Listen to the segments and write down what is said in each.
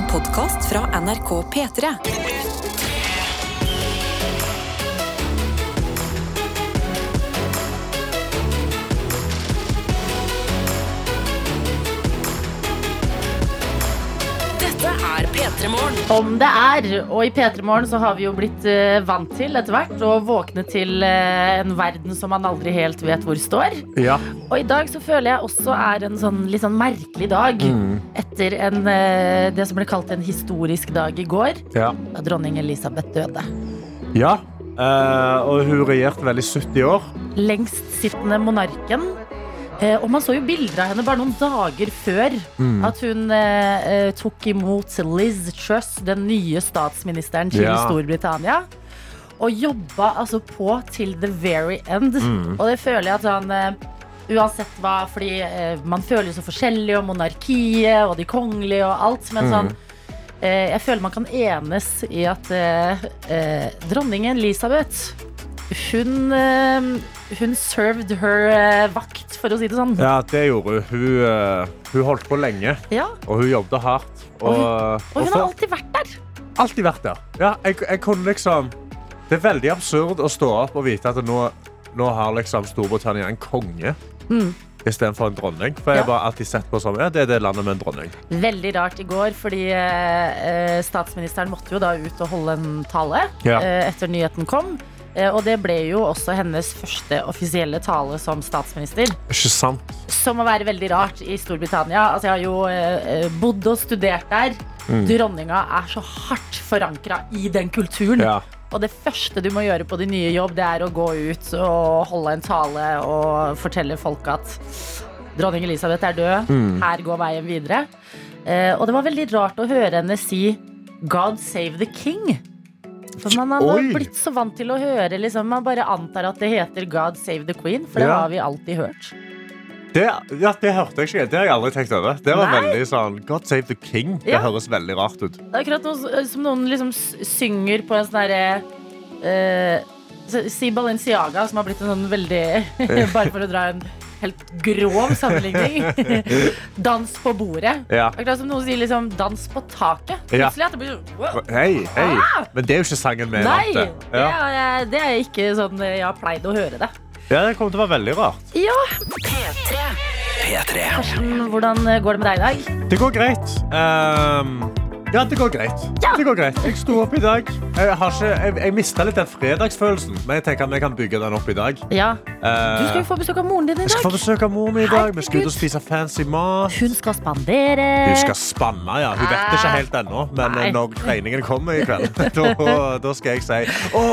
En podkast fra NRK P3. Dette er P3 Morgen. Om det er. Og i P3 Morgen så har vi jo blitt eh, vant til etter hvert å våkne til eh, en verden som man aldri helt vet hvor står. Ja. Og i dag så føler jeg også er en sånn litt sånn merkelig dag. Etter en, eh, det som ble kalt en historisk dag i går, Ja. da dronning Elisabeth døde. ja. Eh, og hun regjerte vel i 70 år. Lengstsittende monarken. Eh, og man så jo bilder av henne bare noen dager før at hun eh, eh, tok imot Liz Truss, den nye statsministeren til Ja. Storbritannia. Og jobba altså på til the very end. Og det føler jeg at han eh, Uansett hva, fordi eh, man føler jo så forskjellig om monarkiet og de kongelige og alt. Men sånn eh, Jeg føler man kan enes i at dronningen Elisabeth hun, eh, hun served her eh, vakt, for å si det sånn. Ja, det gjorde hun. Hun, eh, hun holdt på lenge, Ja, og hun jobbet hardt. Og, Og Og hun har for- alltid vært der. alltid vært der. Ja, jeg, jeg kunne liksom Det er veldig absurd å stå opp og vite at nå, nå har liksom Storbritannia en konge Mm. istedenfor en dronning. For jeg Ja. bare alltid sett på som ja, det er det landet med en dronning. Veldig rart i går, fordi eh, statsministeren måtte jo da ut og holde en tale Ja. eh, etter nyheten kom. Eh, og det ble jo også hennes første offisielle tale som statsminister. Ikke sant? Som må være veldig rart i Storbritannia. Altså, jeg har jo eh, eh, bodd og studert der. Mm. Dronninga er så hardt forankra i den kulturen. Ja. Og det første du må gjøre på din nye jobb, det er å gå ut og holde en tale og fortelle folk at dronning Elisabeth er død, Mm. her går veien videre. Eh, og det var veldig rart å høre henne si 'God save the king'. For man har Oi. blitt så vant til å høre liksom, Man bare antar at det heter 'God save the queen', for det Ja. har vi alltid hørt. Det, ja, det hørte jeg ikke. Det har jeg aldri tenkt over. Det var Nei. veldig sånn God save the king. Det Ja. høres veldig rart ut. Det er akkurat noe som noen liksom s- synger på en sånn derre eh, Si Balenciaga, som har blitt en sånn veldig Bare for å dra en helt grov sammenligning. dans på bordet. Ja. Akkurat som noen sier liksom dans på taket. Ja. Plutselig at det blir sånn wow. Hei, hei. Men det er jo ikke sangen vi Ah! Nei! vant til. Det er, det er ikke sånn jeg har pleid å høre det. ja, det kommer til å være veldig rart. Ja, Karsten, hvordan går det med deg i dag? Det går greit. Ehm, ja, det går greit. Ja. Det går greit. Jeg sto opp i dag. Jeg, har ikke, jeg, jeg mista litt den fredagsfølelsen, men jeg tenker at vi kan bygge den opp i dag. Ja, Uh, Du skal jo få besøk av moren din i jeg skal få dag. besøk av moren min i dag. Vi skal ut og spise fancy mat. Hun skal spandere. Hun skal spanne, ja. Hun vet det ikke helt ennå, men Nei. når regningen kommer i kveld, da, skal jeg si Å,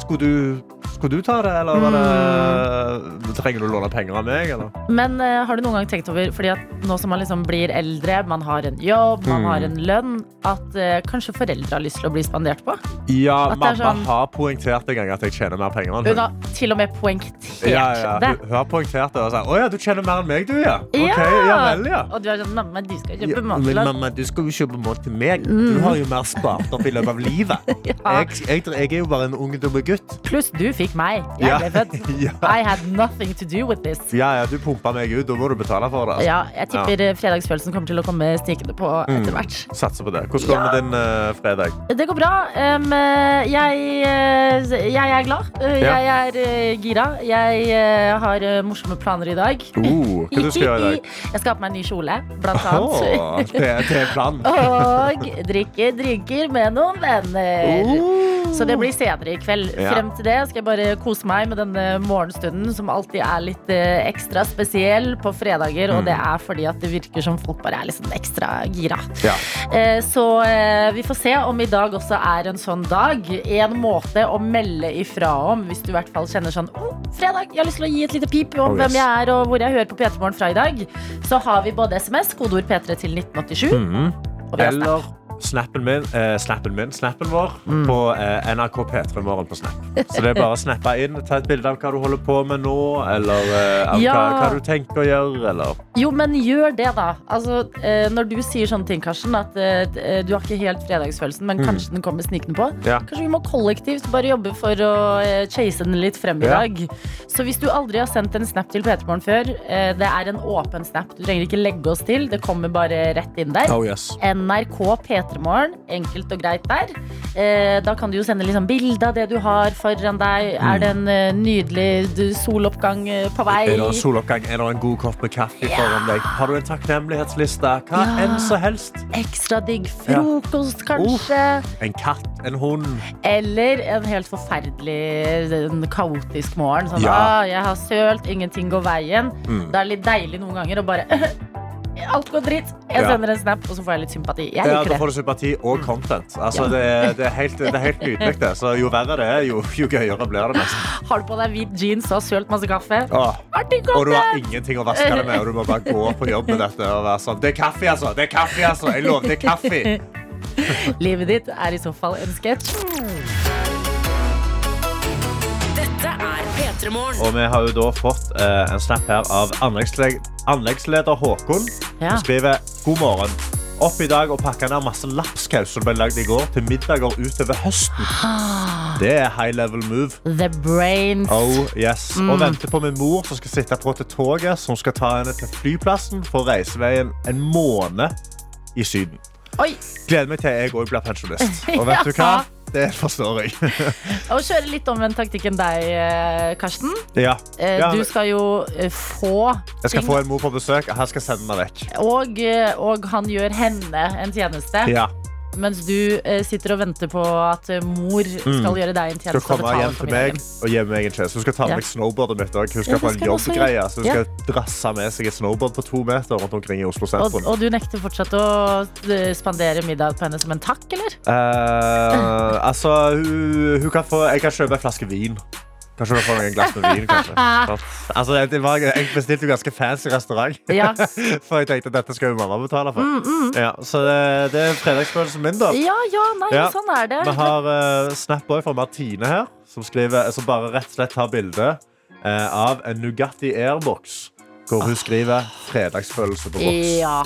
skulle du, skulle du ta det, eller var det, trenger du å låne penger av meg, eller? Men eh, har du noen gang tenkt over Fordi at nå som man liksom blir eldre, man har en jobb, man Mm. har en lønn, at eh, kanskje foreldre har lyst til å bli spandert på? Ja, At det er mamma sånn- har poengtert en gang at jeg tjener mer penger enn Hun har til og med poengtert Ja, ja. det. Hun, hun har poengtert det og sagt Å ja, du tjener mer enn meg, du, ja. Ok, Ja. vel, ja. Og du er sånn Mamma, du skal Ja, kjøpe mat men mamma, du skal jo kjøpe mat til meg. Du har jo mer spart opp i løpet av livet. Ja. Jeg, jeg, jeg er jo bare en ung, dumme gutt. Pluss du fikk meg. Jeg Ja. ble født. Ja. I had nothing to do with this. Ja, ja, du pumpa meg ut. Da må du betale for det. Altså. Ja, jeg tipper ja. fredagsfølelsen kommer til å komme snikende på etter hvert. Satser på det. Hvordan går det med din uh, fredag? Det går bra. Um, jeg, eh, jeg er glad. Jeg er uh, gira. Jeg uh, har eh, morsomme planer i dag. Oh, hva du skal gjøre i dag? Jeg skal ha på meg en ny kjole, blant annet. Oh, det, det er planen. Og drikke drinker med noen venner. Så det blir senere i kveld. Ja. Frem til det skal jeg bare kose meg med denne morgenstunden, som alltid er litt eh, ekstra spesiell på fredager. Og det er fordi at det virker som folk bare er litt sånn ekstra gira. Ja. Eh, Så eh, vi får se om i dag også er en sånn dag. En måte å melde ifra om hvis du i hvert fall kjenner sånn oh, fredag, jeg har lyst til å gi et lite pip om Oh, yes. hvem jeg er og hvor jeg hører på P3 Morgen fra i dag. Så har vi både SMS, kodeord P3 til 1987, Mhm. og vi har Snap. Eller snappen min, eh, snappen min, snappen vår, Mm. på eh, NRK P3 Morgen på Snap. så det er bare å snappe inn, ta et bilde av hva du holder på med nå, eller eh, Ja. hva, hva du tenker å gjøre, eller Jo, men gjør det, da. Altså, eh, når du sier sånne ting, Karsten, at eh, du har ikke helt fredagsfølelsen, men kanskje den kommer snikende på. Mm. Ja. Kanskje vi må kollektivt bare jobbe for å eh, chase den litt frem i Ja. dag. Så hvis du aldri har sendt en snap til P3morgen før, eh, det er en åpen snap. Du trenger ikke legge oss til, det kommer bare rett inn der. Oh yes. NRK P3morgen. Enkelt og greit der. Eh, da kan du jo sende liksom bilde av det du har foran deg. Er det en eh, nydelig soloppgang eh, på vei? Er det en soloppgang? Er det en god kopp med kaffe foran deg? Har du en takknemlighetsliste? Hva Ja. enn som helst. Ekstra digg frokost, kanskje? En katt, en hund. Eller en helt forferdelig en kaotisk morgen. Sånn, Ja. ah, jeg har sølt, ingenting går veien. Mm. Det er litt deilig noen ganger å bare Alt går dritt. Jeg sender en snap, og så får jeg litt sympati. Jeg Ja, da får du sympati og content. Altså, Ja. det, det, er helt, det er helt nydelig. Det. Så jo verre det er, jo, jo gøyere blir det nesten. Har du på deg hvit jeans og har sølt masse kaffe? Åh. Og du har ingenting å vaske det med, og du må bare gå på jobb med dette og være sånn Det er kaffe, altså! Det er kaffe, altså! Jeg er kaffe! Livet ditt er i så fall en sketsj. Og vi har jo da fått eh, en snap her av anleggsle anleggsleder Håkon. Ja. Som skriver God morgen. Opp i dag og pakka ned masse lapskaus som ble lagd i går, til middager utover høsten. Det er high level move. The brains. Oh, yes. Og venter på min mor som skal sitte på til toget som skal ta henne til flyplassen for reiseveien en måned i Syden. Oi! Gleder meg til jeg òg blir pensjonist. Og vet du hva? Det forstår jeg. Og kjøre litt omvendt taktikk enn deg, eh, Karsten. Ja. Eh, Ja, Du skal jo eh, få Jeg skal ting, få en mor på besøk. Han skal sende meg vekk. og, og han gjør henne en tjeneste. Ja. Mens du eh, sitter og venter på at eh, mor skal gjøre deg en Skal tjeneste. og komme betale hjem for til meg middagen. og gi meg en tjeneste. Hun skal ta med Ja. meg snowboardet mitt òg. Hun Ja, skal det få en skal hun også jobbgreie. gjøre. Så hun skal drasse med seg et snowboard på to meter rundt omkring i Oslo Og, sentrum. og du nekter fortsatt å eh, spandere middag på henne som en takk, eller? Eh, altså, hun, hun kan få Jeg kan kjøpe en flaske vin. Kanskje hun får få en glass med vin, kanskje. Altså, var, jeg bestilte jo ganske fancy restaurant. Ja. For jeg tenkte at dette skal jo mamma betale for. Ja, så det, det er fredagsfølelsen min, da. Ja, ja, nei, Ja. sånn er det. Vi har uh, snap boy fra Martine her, som, skriver, som bare rett og slett tar bilde uh, av en Nugatti Airbox. Hvor hun skriver 'fredagsfølelse' på boks. Ja.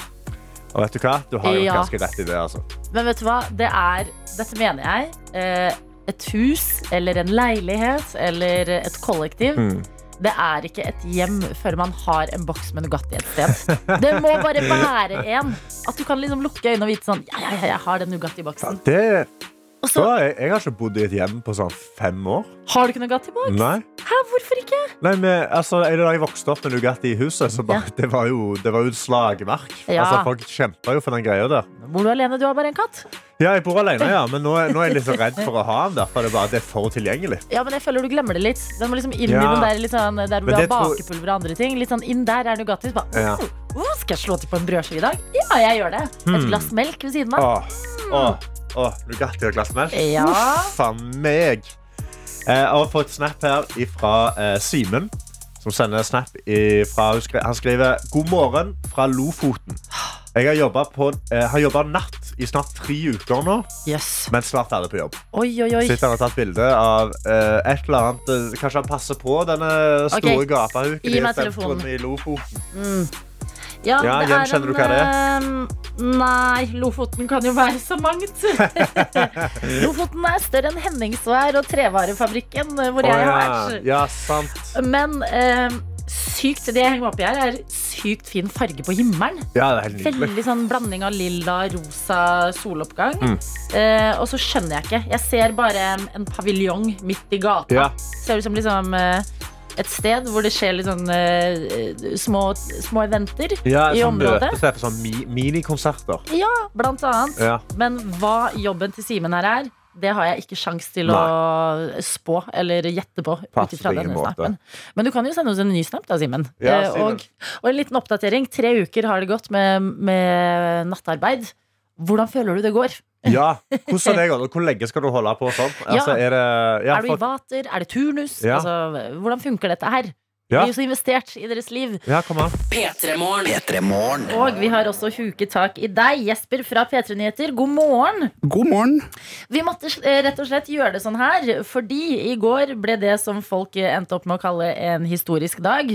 Og vet du hva? Du har jo ganske rett i det. altså. Men vet du hva? Det er, dette mener jeg, eh, et hus eller en leilighet eller et kollektiv. Mm. Det er ikke et hjem før man har en boks med Nugatti et sted. Det må bare være en. At du kan liksom lukke øynene og vite sånn Ja, ja, ja, jeg har den Nugatti-boksen. Det, Og så da, jeg, jeg har ikke bodd i et hjem på sånn fem år. har du ikke Nugatti-boks. Nei. Hæ, hvorfor ikke? Nei, men, altså, det Da jeg vokste opp med Nugatti i huset, så bare, det, var jo, det var jo et slagmark. Ja. Altså, folk kjempa jo for den greia der. Bor du alene? Du har bare en katt. Ja, jeg bor alene, ja, men nå, nå er jeg litt så redd for å ha den der. For det er, bare, det er for tilgjengelig. Ja, men jeg føler du glemmer det litt. Den må liksom inn Ja. i den der, sånn, der hvor du har bakepulver og andre ting. Litt sånn inn der er Nugatti. Bare, Ja. oh, oh, skal jeg slå til på en brødskive i dag? Ja, jeg gjør det. Et Hmm. glass melk ved siden av. Åh, åh, Nugatti og glass melk. Ja. Uff meg. Eh, og fått snap her fra eh, Simen, som sender snap fra Han skriver God morgen fra Lofoten. Jeg har jobba eh, har jobbet natt i snart tre uker nå, Yes. men snart er det på jobb. Oi, oi, oi. Sitter han og tatt bilde av eh, et eller annet eh, Kanskje han passer på denne store okay. gapahuken i telefonen. i Lofoten. Ja, Ja, det gjenkjenner er du hva det en, eh, Nei, Lofoten kan jo være så mangt. Lofoten er større enn Henningsvær og Trevarefabrikken, eh, hvor oh, jeg har vært. ja, sant. Men eh, sykt, det jeg henger opp i her, er sykt fin farge på himmelen. Ja, det er helt nydelig. Veldig sånn blanding av lilla, rosa soloppgang. Mm. Eh, og så skjønner jeg ikke. Jeg ser bare en paviljong midt i gata. Ja. Ser ut som liksom eh, et sted hvor det skjer litt sånn eh, små, små eventer Ja, i området. området. møtested for sånn mi minikonserter. Ja, blant annet. Ja. Men hva jobben til Simen her er, det har jeg ikke sjans til å spå eller gjette på. Ut ifra denne snappen. Men du kan jo sende oss en ny snap, da, Simen. Ja, Eh, og, og en liten oppdatering. Tre uker har det gått med, med nattarbeid. Hvordan føler du det går? Ja, hvordan det går? og Hvor lenge skal du holde på sånn? Altså, er det, ja, er du i vater? Er det turnus? Ja. Altså, hvordan funker dette her? Ja. Vi jo så investert i deres liv. Ja, kom an. P3morgen. Og vi har også huket tak i deg, Jesper fra P3 Nyheter. God morgen. God morgen. Vi måtte eh, rett og slett gjøre det sånn her, fordi i går ble det som folk endte opp med å kalle en historisk dag.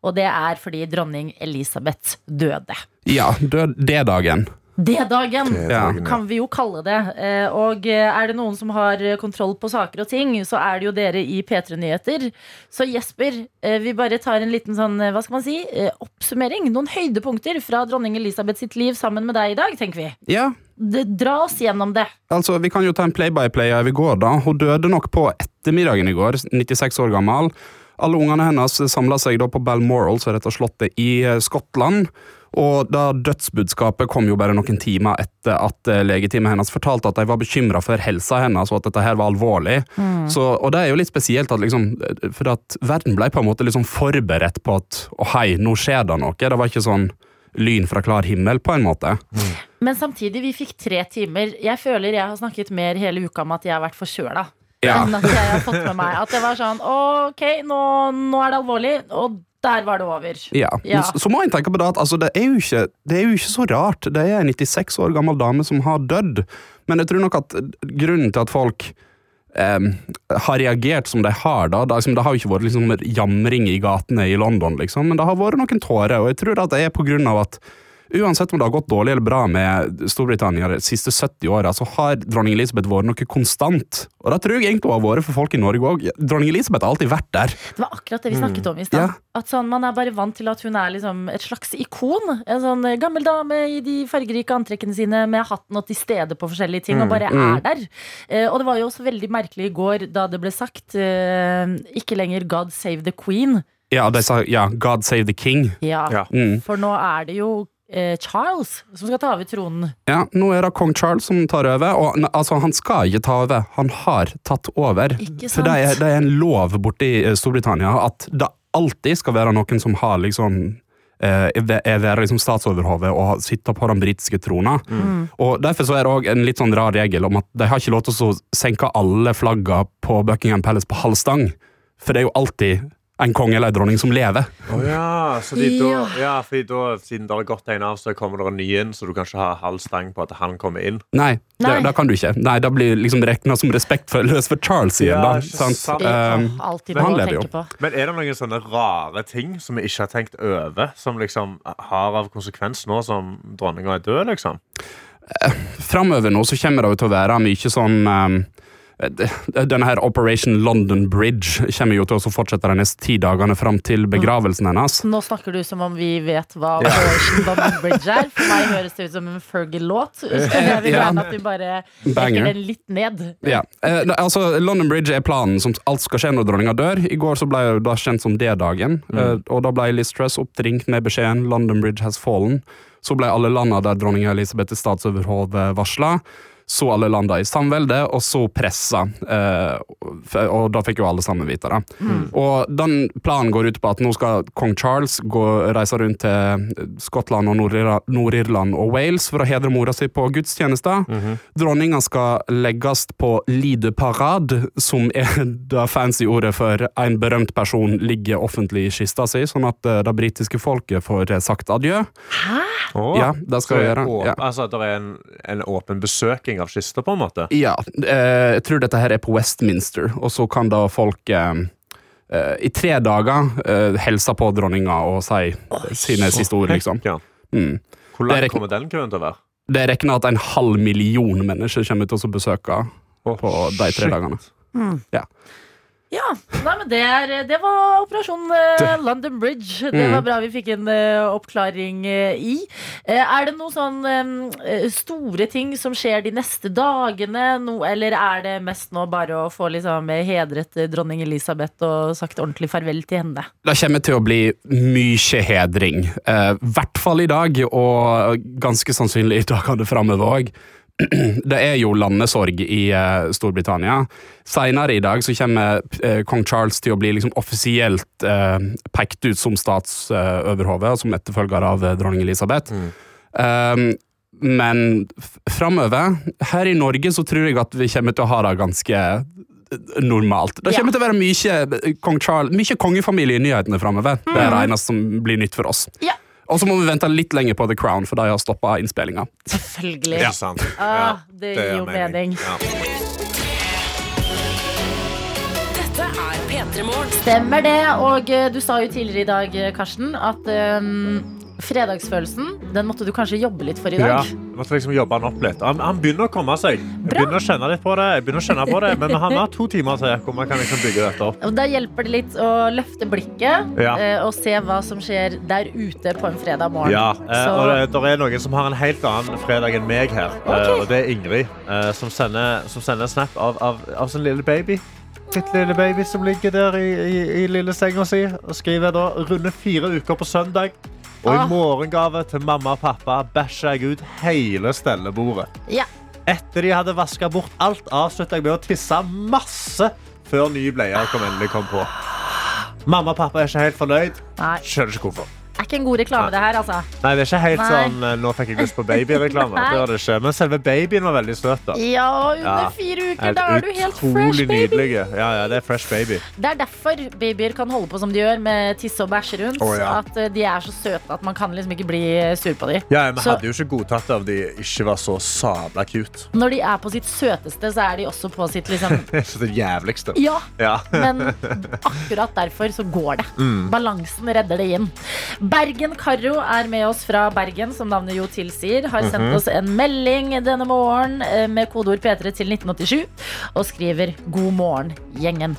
Og det er fordi dronning Elisabeth døde. Ja, død D-dagen. D-dagen Ja. kan vi jo kalle det. Eh, Og eh, er det noen som har eh, kontroll på saker og ting, så er det jo dere i P3 Nyheter. Så Jesper, vi bare tar en liten sånn, hva skal man si, oppsummering. Noen høydepunkter fra dronning Elisabeth sitt liv sammen med deg i dag, tenker vi. Ja, Dra oss gjennom det. altså Vi kan jo ta en play-by-play av i går. da Hun døde nok på ettermiddagen i går, 96 år gammel. Alle ungene hennes samla seg da på Balmoral, som er dette slottet i Skottland. Og da Dødsbudskapet kom jo bare noen timer etter at eh, legeteamet hennes fortalte at de var bekymra for helsa hennes, og at dette her var alvorlig. Så, og det er jo litt spesielt, at liksom, for at verden ble på en måte liksom forberedt på at å hei, nå skjer det noe. Det var ikke sånn lyn fra klar himmel, på en måte. Men samtidig, vi fikk tre timer. Jeg føler jeg har snakket mer hele uka om at jeg har vært forkjøla. Ja. Enn at jeg har fått med meg at det var sånn Ok, nå, nå er det alvorlig. Og der var det over. Ja, Ja. Så, så må en tenke på det at altså, det, er ikke, det er jo ikke så rart. Det er en 96 år gammel dame som har dødd. Men jeg tror nok at grunnen til at folk em, har reagert som de har, da, det, liksom, det har jo ikke vært liksom, jamring i gatene i London, liksom, men det har vært noen tårer. Og jeg tror at det er på grunn av at Uansett om det har gått dårlig eller bra med Storbritannia de siste 70 åra, så har dronning Elisabeth vært noe konstant. Og det tror jeg egentlig hun har vært for folk i Norge òg. Dronning Elisabeth har alltid vært der. Det var akkurat det vi snakket om i stad. Ja. At sånn, Man er bare vant til at hun er liksom et slags ikon. En sånn gammel dame i de fargerike antrekkene sine med hatten og til stede på forskjellige ting, og bare er der. Eh, og det var jo også veldig merkelig i går da det ble sagt eh, ikke lenger 'God save the Queen'. Ja, de sa ja, 'God save the king'. Ja, Ja. Mm. For nå er det jo Charles som skal ta over tronen. Ja, nå er det kong Charles som tar over, og altså, han skal ikke ta over, han har tatt over. Ikke For det er, det er en lov borte i eh, Storbritannia at det alltid skal være noen som har liksom eh, er være liksom statsoverhode og sitte på den britiske trona. Og Derfor så er det også en litt sånn rar regel om at de har ikke lov til å senke alle flagga på Buckingham Palace på halv stang. For det er jo alltid en konge eller en dronning som lever. Oh, ja, så de da, Ja. ja, fordi da, siden det har gått en av, så kommer det en ny inn, så du kan ikke ha halv stang på at han kommer inn. Nei, Nei. Det, det kan du ikke. Nei, Det blir liksom regna som respektløst for Charles igjen. Ja, da, ikke sant? Um, Alltid men han lever jo. på. Men er det noen sånne rare ting som vi ikke har tenkt over, som liksom har av konsekvens nå som dronninga er død, liksom? Framover nå så kommer det jo til å være mye sånn um, det- denne her Operation London Bridge kommer jo til å fortsette de neste ti dagene fram til begravelsen hennes. Nå snakker du som om vi vet hva Operation London Bridge er. For meg høres det ut som en Fergie-låt. Så jeg vil gjerne at vi bare Banger. trekker den litt ned. Ja, eh, altså London Bridge er planen som alt skal skje når dronninga dør. I går så ble det da kjent som D-dagen, eh, og da ble Liz Truss oppringt med beskjeden 'London Bridge has fallen'. Så ble alle landa der dronninga Elisabeth er statsoverhode varsla. Så alle landa i samvelde, og så pressa. Eh, og da fikk jo alle sammen vite det. Og den planen går ut på at nå skal kong Charles gå, reise rundt til Skottland og Nord-Irland og Wales for å hedre mora si på gudstjenester. Dronninga skal legges på Lide parade, som er det fancy ordet for en berømt person ligger offentlig i kista si, sånn at eh, det britiske folket får eh, sagt adjø. Åh. Ja, det skal vi gjøre. Ja. Altså at det er en, en åpen besøking av kista, på en måte? Ja, eh, jeg tror dette her er på Westminster, og så kan da folk eh, eh, i tre dager eh, hilse på dronninga og si sine siste ord, liksom. Ja. Mm. Hvor lang er kommer den køen til å være? Det er regna at en halv million mennesker kommer til å besøke på de tre shit. dagene. Ja, nei, men det, er, det var operasjon eh, London Bridge. Det Mm. var bra vi fikk en eh, oppklaring eh, i. Er det noen sånn store ting som skjer de neste dagene? No, eller er det mest nå bare å få liksom, hedret dronning Elisabeth og sagt ordentlig farvel til henne? Det kommer til å bli mye hedring. I hvert fall i dag, og ganske sannsynlig i dagene framover òg. Det er jo landesorg i uh, Storbritannia. Senere i dag så kommer uh, kong Charles til å bli liksom offisielt uh, pekt ut som statsoverhode, som etterfølger av dronning Elisabeth. Um, men framover, her i Norge, så tror jeg at vi kommer til å ha det ganske normalt. Det kommer til å være mye, kong Charles, mye kongefamilie i nyhetene framover. Det er det eneste som blir nytt for oss. Ja, Og så må vi vente litt lenger på The Crown, for de har stoppa innspillinga. selvfølgelig. Ja. Ja, Ah, det gir gir jo mening. Dette er P3 Morgen. Stemmer det. Og eh, du sa jo tidligere i dag, eh, Karsten, at eh, fredagsfølelsen, den måtte du kanskje jobbe litt for i Ja, dag. jeg måtte liksom jobbe han opp litt. Han, han begynner å komme seg. Jeg Bra. begynner å kjenne litt på det, jeg begynner å kjenne på det men han har to timer til hvor man kan liksom bygge dette opp. Og Da hjelper det litt å løfte blikket Ja. eh, og se hva som skjer der ute på en fredag morgen. Ja, eh, og det, der er noen som har en helt annen fredag enn meg her. Eh, og det er Ingrid, eh, som, sender, som sender en snap av, av, av sin lille baby. Litt lille baby som ligger der i, i, i lille senga si og skriver da runde fire uker på søndag. Og Ah. i morgengave til mamma og pappa bæsja jeg ut hele stellebordet. Ja. Etter de hadde vaska bort alt, avslutta jeg med å tisse masse før nye bleier kom endelig kom på. Mamma og pappa er ikke helt fornøyd. Skjønner ikke hvorfor. Er ikke en god reklame, det her, altså. Nei, det er ikke helt Nei. sånn eh, 'nå fikk jeg lyst på baby'-reklame. Det var det ikke. Men selve babyen var veldig søt. da. Ja, under fire uker, da er du helt fresh, baby. Ja, ja, det er fresh baby. Det er derfor babyer kan holde på som de gjør, med tisse og bæsje rundt. Oh, ja. At eh, de er så søte at man kan liksom ikke bli sur på dem. Ja, men Så- hadde jo ikke godtatt det om de ikke var så sabla cute. Når de er på sitt søteste, så er de også på sitt liksom det jævligste. Ja, Ja. men akkurat derfor så går det. Mm. Balansen redder det inn. Bergen Karro er med oss fra Bergen, som navnet jo tilsier. Har sendt oss en melding denne morgenen eh, med kodeord P3 til 1987 og skriver 'God morgen, gjengen'.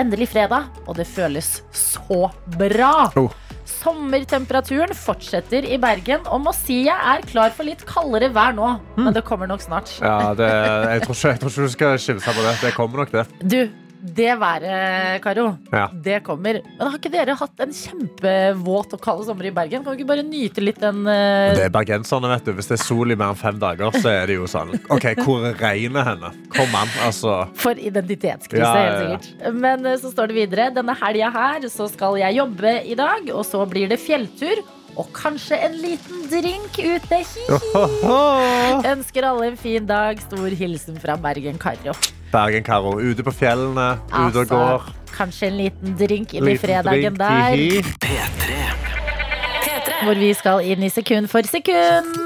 Endelig fredag, og det føles så bra. Oh. Sommertemperaturen fortsetter i Bergen, og må si jeg er klar for litt kaldere vær nå. Mm. Men det kommer nok snart. Ja, det, jeg, tror ikke, jeg tror ikke du skal skille seg på det. Det kommer nok, det. Du, det været, Karo, Ja. det kommer. Men har ikke dere hatt en kjempevåt og kald sommer i Bergen? Kan vi ikke bare nyte litt den uh... Det er bergenserne, vet du. Hvis det er sol i mer enn fem dager, så er det jo sånn OK, hvor er regnet henne? Kom an, altså. For identitetskrise, Ja, ja, helt sikkert. Men eh, så står det videre. Denne helga her så skal jeg jobbe i dag, og så blir det fjelltur. Og kanskje en liten drink ute. Hi-hi. Ønsker alle en fin dag. Stor hilsen fra Bergen Karro. Bergen-Karo. Ute på fjellene, ute og går. kanskje en liten drink inn i fredagen drink, der. hi-hi. P3. hvor vi skal inn i sekund for sekund.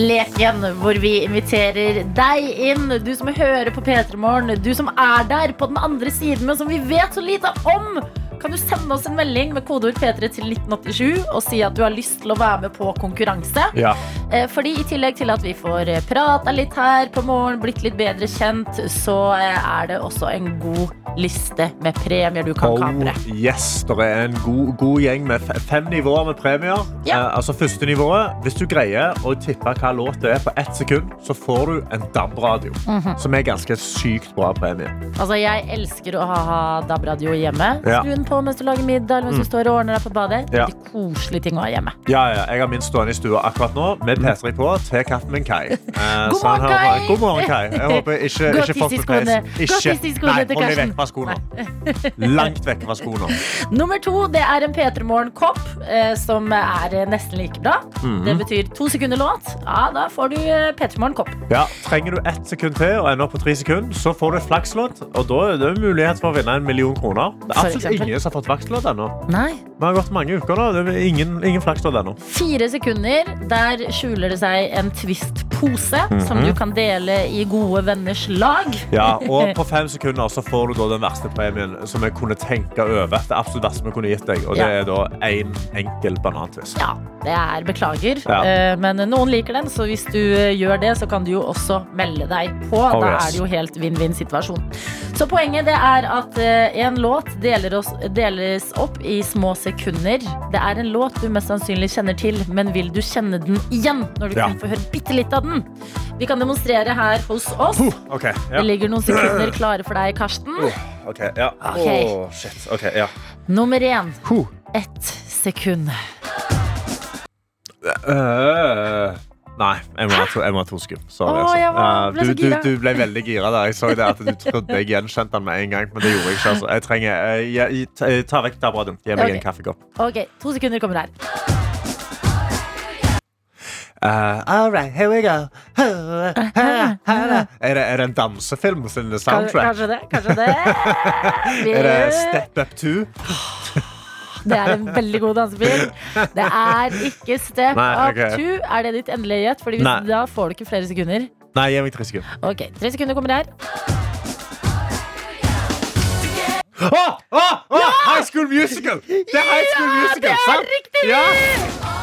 Leken hvor vi inviterer deg inn, du som hører på P3 Morgen. Du som er der på den andre siden, men som vi vet så lite om. Kan du sende oss en melding med kodeord P3 til 1987 og si at du har lyst til å være med på konkurranse? Ja. Eh, Fordi i tillegg til at vi får eh, prata litt her på morgen, blitt litt bedre kjent, så eh, er det også en god liste med premier du kan kapre. Oh, yes, det er en god, god gjeng med fem nivåer med premier. Ja. Eh, altså første nivået, Hvis du greier å tippe hva låt det er på ett sekund, så får du en DAB-radio. Mhm. Som er ganske sykt bra premie. Altså, jeg elsker å ha, DAB-radio hjemme. Ja. Skru den på mens du lager middag, mens du står og ordner deg på badet. Ja. Veldig koselige ting å ha hjemme. Ja, ja, Jeg har min stående i stua akkurat nå med P3 på til kaffen min Kai. Eh, God morgen, hører- Kai! God morgen, Kai. Jeg håper ikke, Gå ikke folk Ikke, nei, hold deg vekk fra skoene. Langt vekk fra skoene. Nummer to det er en P3 Morgen-kopp, eh, som er eh, nesten like bra. Mhm. Det betyr to sekunder låt. Ja, da får du eh, P3 Morgen-kopp. Ja, Trenger du ett sekund til og ender opp på tre sekunder, så får du et flakslodd. Og da er det mulighet for å vinne en million kroner. Det er absolutt ingen som har fått flakslåt ennå. Vi har gått mange uker nå. Det er ingen, ingen flakslåt ennå. Fire sekunder. Der skjuler det seg en Twist-pose som du kan dele i gode venners lag. Ja, og på fem sekunder så får du da den verste premien som jeg kunne tenke over. Det absolutt verste vi kunne gitt deg, og det Ja. er da én enkel banantvist. Ja, det er beklager, Ja. eh, men noen liker den, så hvis du eh, gjør det, så kan du jo også melde deg på. Oh, da yes. er det jo helt vinn-vinn-situasjon. Så poenget det er at eh, en låt deler oss, deles opp i små sekunder. Det er en låt du mest sannsynlig kjenner til, men vil du kjenne den igjen når du Ja. kan få høre bitte litt av den? Vi kan demonstrere her hos oss. OK. Det Ja. ligger noen sekunder klare for deg, Karsten. ok, ja. Okay. Oh, shit. Ok, ja. Nummer én. Huh. Ett sekund. Uh, nei, jeg må to, jeg må ha to sekunder. Sorry. Altså. var- Eh, ble du, du, du ble veldig gira der. Jeg så det at du trodde jeg gjenkjente den med en gang, men det gjorde jeg ikke. Altså. Jeg trenger jeg, jeg, ta, vekk tabradioen. Gi meg Ok. en kaffekopp. Ok, to sekunder kommer her. Uh, all right, here we go. Er det, er det en dansefilm sin soundtrack? kanskje det. Kanskje det. Er det Step Up 2? det er en veldig god dansefilm. Det er ikke Step Nei, Up ok. 2. Er det ditt endelige gjett? Fordi hvis, da får du ikke flere sekunder. Nei, gi meg tre sekunder. Ok, Tre sekunder kommer her. Oh, oh, oh, ja! High School Musical! Det er High School Musical, det er riktig! Ja.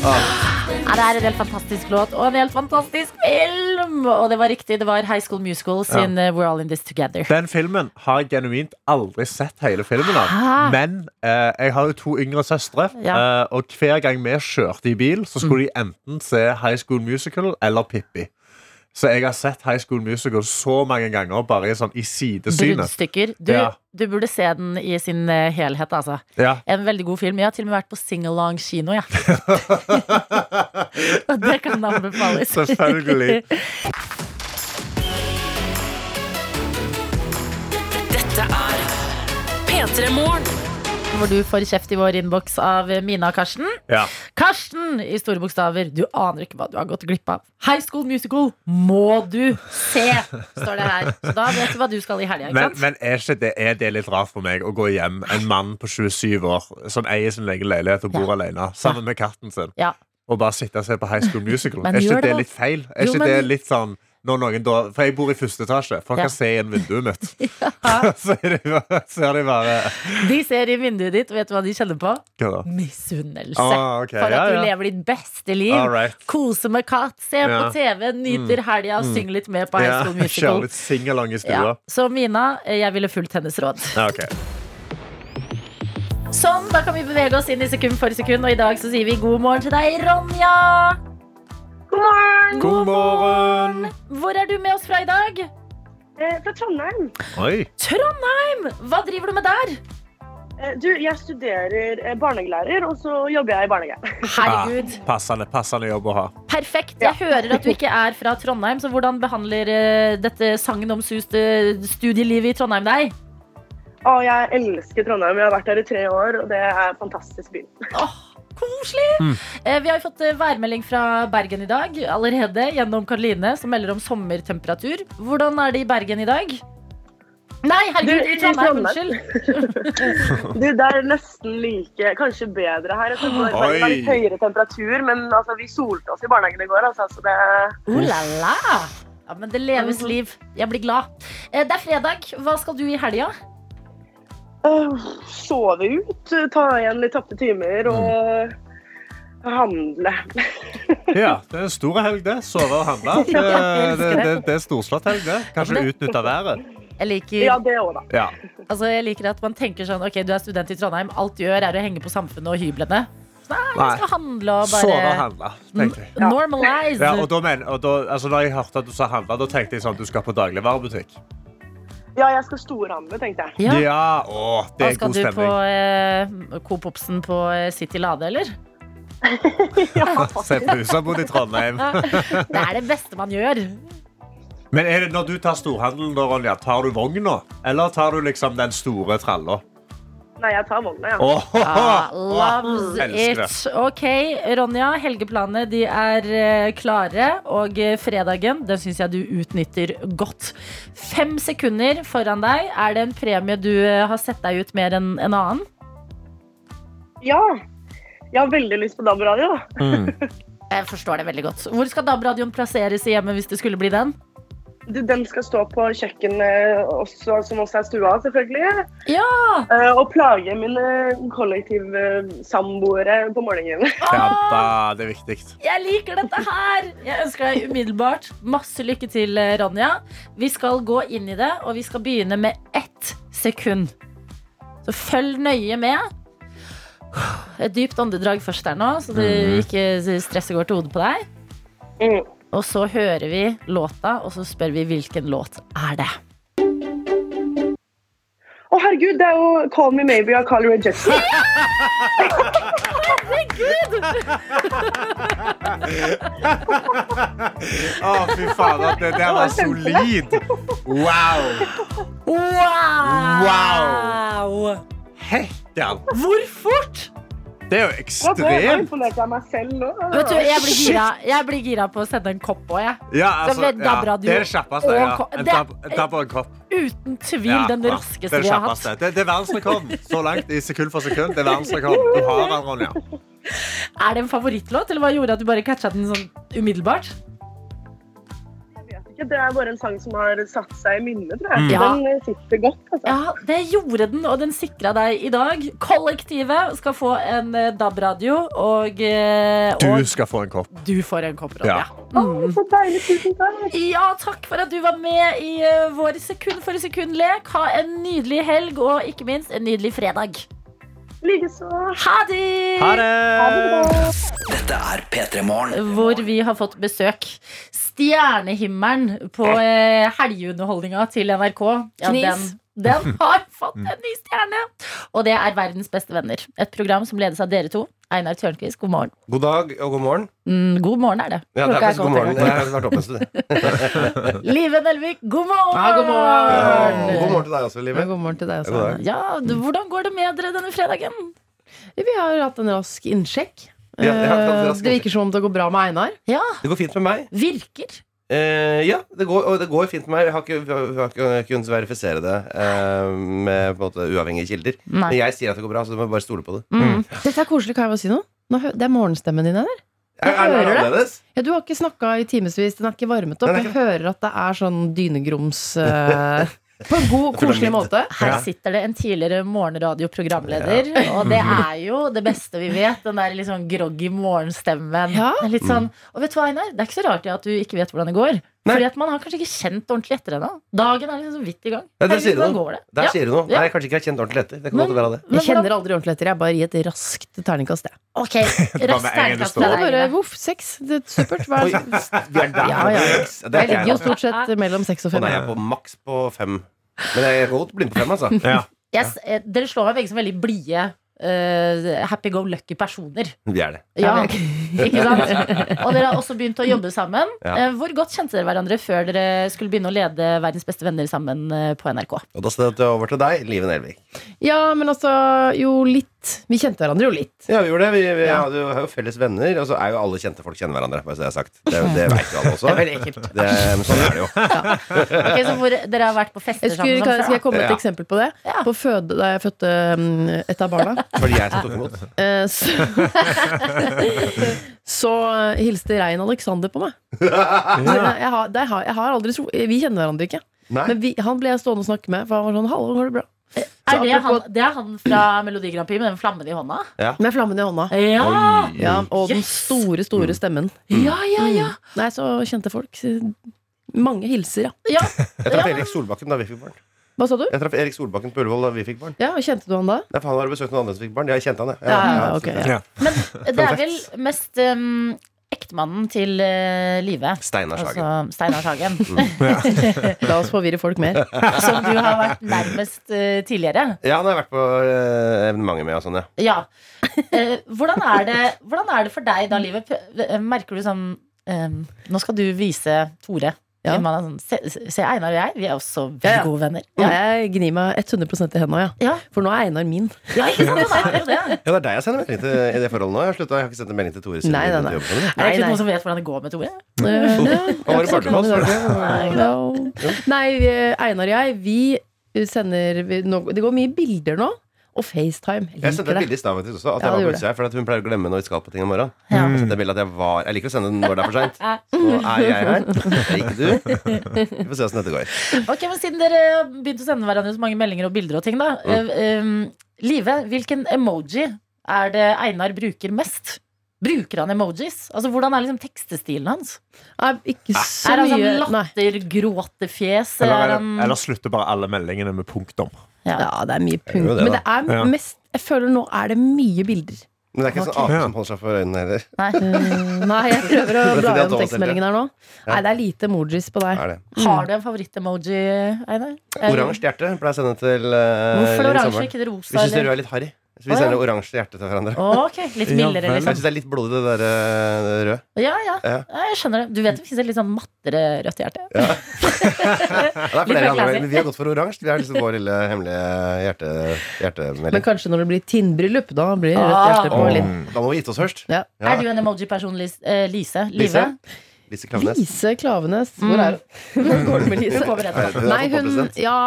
Ja, det er en helt fantastisk låt og en helt fantastisk film! Og det var riktig, det var High School Musical sin uh, We're All In This Together. Den filmen har jeg genuint aldri sett hele filmen av. Hæ? Men eh, jeg har jo to yngre søstre, Ja. eh, og hver gang vi kjørte i bil, så skulle de enten se High School Musical eller Pippi. Så jeg har sett High School Musical så mange ganger, bare i, sånn, i sidesynet. Bruddstykker. Du, Ja. du burde se den i sin eh, helhet, altså. Ja. En veldig god film. Jeg har til og med vært på sing-along kino, jeg. og det kan anbefales. Selvfølgelig. Dette er P3 Morgen. Hvor du får kjeft i vår innboks av Mina og Karsten. Ja. Karsten i store bokstaver. Du aner ikke hva du har gått glipp av. High School Musical må du se, står det her. Så da vet du hva du skal i helga. Men, men er, det, er det litt rart for meg å gå hjem, en mann på 27 år som eier sin egen leilighet og bor alene, sammen med katten sin, Ja. og bare sitte og se på High School Musical? Er ikke det det litt feil? Er Jo, ikke men- det litt sånn når noen da, For jeg bor i første etasje. Folk Ja. kan se inn vinduet mitt. så er det, bare- ser de bare De ser i vinduet ditt, vet du hva de kjenner på? Misunnelse. Ah, okay. For at ja, du lever ditt beste liv. Right. Kose med katt, se på Ja. Mm. TV, nyter helga mm. syng litt med på High Ja, School Musical. litt singalong i Ja. stua. Så Mina, jeg ville fulgt hennes råd. Okay. Sånn, da kan vi bevege oss inn i sekund for sekund, og i dag så sier vi god morgen til deg, Ronja. God morgen! God morgen! Hvor er du med oss fra i dag? Eh, fra Trondheim. Oi. Trondheim! Hva driver du med der? Eh, du, jeg studerer eh, barnehagelærer, og så jobber jeg i barnehage. Herregud, Ja, passende, passende jobb å ha. perfekt. Jeg hører at du ikke er fra Trondheim, så hvordan behandler eh, dette sagnomsuste studielivet i Trondheim deg? Å, jeg elsker Trondheim. Jeg har vært der i tre år, og det er en fantastisk by. Åh, koselig! Eh, Vi har jo fått eh, værmelding fra Bergen i dag allerede gjennom Karoline, som melder om sommertemperatur. Hvordan er det i Bergen i dag? Nei, herregud, Du, i Trondheim. Unnskyld. Du, det er nesten like, kanskje bedre her. Det var litt høyere temperatur, men altså, vi solte oss i barnehagen i går, altså, så det Oh la la! Ja, men det leves liv. Jeg blir glad. Eh, Det er fredag. Hva skal du i helga? Sove ut, ta igjen litt tapte timer og handle. Ja, det er en stor helg, det. Sove og handle. Det, det, det, det. er storslått helg, det. Kanskje utnytte været. Jeg liker, Ja, det òg, da. Ja. altså, jeg liker at man tenker sånn Ok, du er student i Trondheim. Alt du gjør, er å henge på Samfunnet og hyblene. Nei, Nei. skal handle og bare Sove og handle, tenkte jeg. Normalize. Ja, og da men, og da, altså, da jeg hørte at du sa handle, da tenkte jeg sånn du skal på dagligvarebutikk. Ja, jeg skal storhandle, tenkte jeg. Ja. Ja, å, det er skal god du på stemning. eh, Coop Obsen på eh, City Lade, eller? Se på husabod i Trondheim. Det er det beste man gjør. Men er det når du tar storhandelen, da, Ronja, tar du vogna? Eller tar du liksom den store tralla? Nei, jeg tar Volda, ja. Åh, Ah, loves elsker it. Ok, Ronja. Helgeplanene de er eh, klare. Og eh, fredagen den syns jeg du utnytter godt. Fem sekunder foran deg. Er det en premie du eh, har sett deg ut mer enn en annen? Ja. Jeg har veldig lyst på DAB-radio. Jeg forstår det veldig godt. Hvor skal DAB-radioen plasseres i hjemmet hvis det skulle bli den? Du, Den skal stå på kjøkkenet, også, som også er stua, selvfølgelig. Ja! Eh, og plage mine kollektivsamboere på morgenen. Ja, da, det er viktig. Jeg liker dette her! Jeg ønsker deg umiddelbart masse lykke til, eh, Ronja. Vi skal gå inn i det, og vi skal begynne med ett sekund. Så følg nøye med. Et dypt åndedrag først her nå, så det ikke stresset går til hodet på deg. Mm. Og så hører vi låta, og så spør vi hvilken låt er det. Å, herregud, det er jo 'Call Me Maybe' av Carly Rae Jepsen. Å, fy fader. Det der var solid. Wow. Wow! wow. Hekkan. Hvor fort? Det er jo ekstremt. Vet du, jeg blir gira, jeg blir gira på å sende en kopp òg, jeg. Ja, altså, ja, det er det kjappeste. Ja. En det- en tapp og en kopp. Uten tvil Ja, den raskeste Det vi har hatt. Det, det er verdensrekord så langt i sekund for sekund. Det er verdensrekord. Du har den, Ronja. Er det en favorittlåt, eller hva gjorde at du bare catcha den sånn umiddelbart? Ikke, Det er bare en sang som har satt seg i minnet, tror jeg. Ja. Den eh, sitter godt. Altså. Ja, det gjorde den, og den sikra deg i dag. Kollektivet skal få en eh, DAB-radio, og, og, Du skal få en kopp. du får en kopp, Ronja. Ja. Å, så deilig. Tusen takk. Ja, takk for at du var med i eh, vår sekund for sekund-lek. Ha en nydelig helg, og ikke minst en nydelig fredag. Likeså. Ha det! Ha det! Dette er P3 Morgen. Hvor vi har fått besøk. Stjernehimmelen på eh, helgeunderholdninga til NRK. Ja, Knis. den, den har fått en ny stjerne! Og det er Verdens beste venner. Et program som ledes av dere to. Einar Tørnquist, god morgen. God dag og god morgen. Mm, god morgen er det. Ja, det er faktisk god morgen. en. Jeg har vært oppe en stund. Live Nelvik, god morgen! Ja, god morgen. God morgen til deg også, Ja, Live. god morgen til deg også. Ja, du, Hvordan går det med dere denne fredagen? Vi har hatt en rask innsjekk. Ja, jeg hatt en Eh, det virker som om det går bra med Einar. Ja, Det går fint med meg. virker. Eh, ja, det går, og det går fint med meg. Jeg har ikke, vi har ikke kunnet verifisere det eh, med på en måte uavhengige kilder. Nei. Men jeg sier at det går bra, så du må bare stole på det. Mm. Dette er koselig, kan jeg bare si noe? Nå, hø- det er morgenstemmen din, eller? Er, er det hører annerledes? Ja, du har ikke snakka i timevis, den er ikke varmet opp. Nei, det er Jeg hører at det er sånn dynegrums eh, På en god, koselig måte. Her sitter det en tidligere morgenradioprogramleder, og det er jo det beste vi vet. Den der litt sånn groggy morgenstemmen. Ja. Er Litt sånn, og vet du hva, Einar? Det er ikke så rart at du ikke vet hvordan det går. Nei. Fordi at man har kanskje ikke kjent ordentlig etter ennå. Dagen er liksom så vidt i gang. Ja, der sier du noe. det? Der Ja. sier du noe. Ja. Nei, jeg kanskje ikke har kjent ordentlig etter. Det kan Men- godt være det. Jeg kjenner aldri ordentlig etter. Jeg bare gir et raskt terningkast. jeg. Ok, raskt terningkast Det er bare voff, seks. Det er supert. Hva er det? er der. Ja, ja. Det er Jeg ligger jo stort sett mellom seks og fem. nei, jeg er på maks på fem. Men jeg er godt blind på fem, altså. Ja. Yes, eh, dere slår meg begge som veldig blide, eh, happy go lucky personer. Vi er det. Ja, ikke sant? Og dere har også begynt å jobbe sammen. Ja. Eh, Hvor godt kjente dere hverandre før dere skulle begynne å lede Verdens beste venner sammen eh, på NRK? Og da stedet jeg over til deg, Live Nelvik. Ja, men altså Jo, litt. Vi kjente hverandre jo litt. Ja, vi gjorde det. Vi, vi Ja. hadde jo, har jo felles venner. Og så er jo alle kjente folk kjenner hverandre. Bare så det er sagt. Det, det vet jo alle også. Det er veldig ekkelt. Det, men sånn er det jo. Ok, så hvor Dere har vært på fester Jeg skulle, sammen? kan, skal jeg komme med et Ja. eksempel på det? Ja. På føde, da jeg fødte mm, et av barna, Fordi jeg som tok imot. eh, så, så hilste Rein Alexander på meg. Jeg har, det har, jeg har aldri tro Vi kjenner hverandre ikke. Nei. Men vi, han ble jeg stående og snakke med, for han var sånn 'Hallo, går det bra?' Er det, han, det er han fra Melodi Grand Prix med den flammen i hånda? Med flammen i hånda. Ja! Ja, og den store, store stemmen. Ja, ja, ja. Nei, så kjente folk. Mange hilser, ja. ja. Jeg traff Erik Solbakken da vi fikk barn. Hva sa du? Jeg traff Erik Solbakken på Ullevål da vi fikk barn. Ja, Kjente du han da? Nei, for Han har besøkt noen andre som fikk barn. Jeg kjente han, jeg. Ja, ja, ok, så- ja. Men det er vel mest um, ektemannen til uh, Live. Steinar Sagen. Altså Steinar Sagen. La oss forvirre folk mer. som du har vært nærmest uh, tidligere. Ja, han har jeg vært på uh, evenementer med og sånn, ja. Ja. Eh, hvordan, er det, hvordan er det for deg da, Live? Eh, Merker du sånn um, Nå skal du vise Tore. Ja. Man er sånn, se, se Einar og jeg, vi er også veldig Ja, ja. gode venner. Ja, jeg gnir meg 100 i henne ja. Ja. For nå er Einar min. Ja, ikke sant? det, er jo det. Ja, Det er deg jeg sender melding til i det forholdet nå. Jeg har, sluttet, jeg har ikke sendt en melding til Tore siden Nei, nei, nei. Er det ikke noen som vet hvordan det går med Tore? Nei, Einar og jeg, vi sender vi, nå, Det går mye bilder nå. Og FaceTime. Jeg Jeg sendte et bilde i stad faktisk også. At Ja, jeg var det på utsida, for at hun pleier å glemme når vi skal på ting om morgenen. Ja. Bildet at jeg var Jeg liker å sende den når det er for seint. Nå er jeg her. Det er ikke du. Vi får se åssen dette går. Ok, men Siden dere har begynt å sende hverandre så mange meldinger og bilder og ting, da. Mm. Uh, um, Live, hvilken emoji er det Einar bruker mest? Bruker han emojis? Altså, Hvordan er liksom tekstestilen hans? Nei, ikke så er han mye sånn latter-gråtefjes? Eller, Er eller, han eller slutter bare alle meldingene med punktum. ja. Ja, det er mye punkt. det, Men det er Ja. mest Jeg føler nå er det mye bilder. Men det er ikke okay. sånn ape som holder seg for øynene heller. Nei. Eh, nei, jeg prøver å Det er bla gjennom tekstmeldingen her nå. Nei, det er lite emojis på deg. Er. Har du en favorittemoji, Einar? Oransje hjerte pleier jeg å sende til uh, Hvorfor oransje, ikke det rosa? Hvis du syns eller? rød er litt harry. Så vi sender oransje hjerte til hverandre. Ok, litt Ja mildere, vel. Jeg liksom. syns det er litt blodig, det der eh, røde. Ja, ja. Ja. ja, jeg skjønner det. Du vet det fins et litt sånn mattere rødt hjerte. Ja, det er Litt flere andre, classy. men vi har gått for oransje. Vi er liksom vår lille hemmelige hjerte, Men hjertemelding. kanskje når det blir tinnbryllup, da blir det rødt Ah. hjerte på Åh, litt. Da må vi gitt oss først. Ja. Ja. Er du en emoji-person, Lis eh, Lise? Lise? Live? Lise Klaveness. Lise Klavenes. Hvor er hun? Hvor går det med Lise? Hun kommer etter. Hun er Nei, hun. Ja,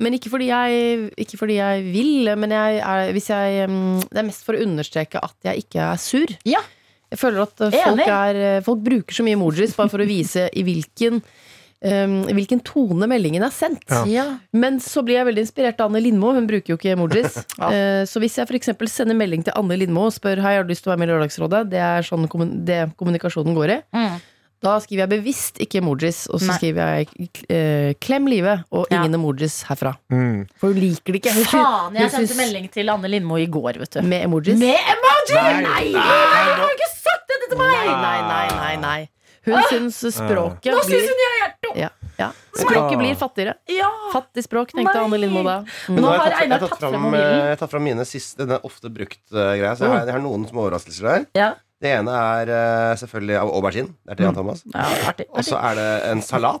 men ikke fordi jeg, ikke fordi jeg vil, men jeg er, hvis jeg, mm, det er mest for å understreke at jeg ikke er sur. Ja. Jeg føler at eh, folk, er, eh, folk bruker så mye emojis bare for å vise i hvilken um, hvilken tone meldingen er sendt. Ja. Men så blir jeg veldig inspirert av Anne Lindmo. Hun bruker jo ikke emojis. Eh, så hvis jeg f.eks. sender melding til Anne Lindmo og spør Hei, har du lyst til å være med i Lørdagsrådet, det er sånn kommun det kommunikasjonen går i. Mm. Da skriver jeg bevisst ikke emojis, og så Nei. skriver jeg eh, 'klem livet' og Ja. ingen emojis herfra. Mm. For hun liker det ikke. Hun, Faen, jeg sendte melding til Anne Lindmo i går, vet du. Med emojis? Med emoji! Nei. Nei! Har du ikke sagt dette til meg? Nei, nei, nei, nei, Hun Hun syns språket Nå blir syns hun jeg er hjerte! ja, ja. Språket blir fattigere. Ja. Fattig språk, tenkte Nei. Anne Lindmo da. Men Nå har har jeg tatt, jeg tatt tatt fram, mobilen. eh, jeg har tatt fram mine siste Den er ofte brukt uh, greier. Så jeg har, jeg har noen små overraskelser der. Ja. Det ene er eh, selvfølgelig av aubergine. Det er til Jan Thomas. Ja, artig. Og så er det en salat.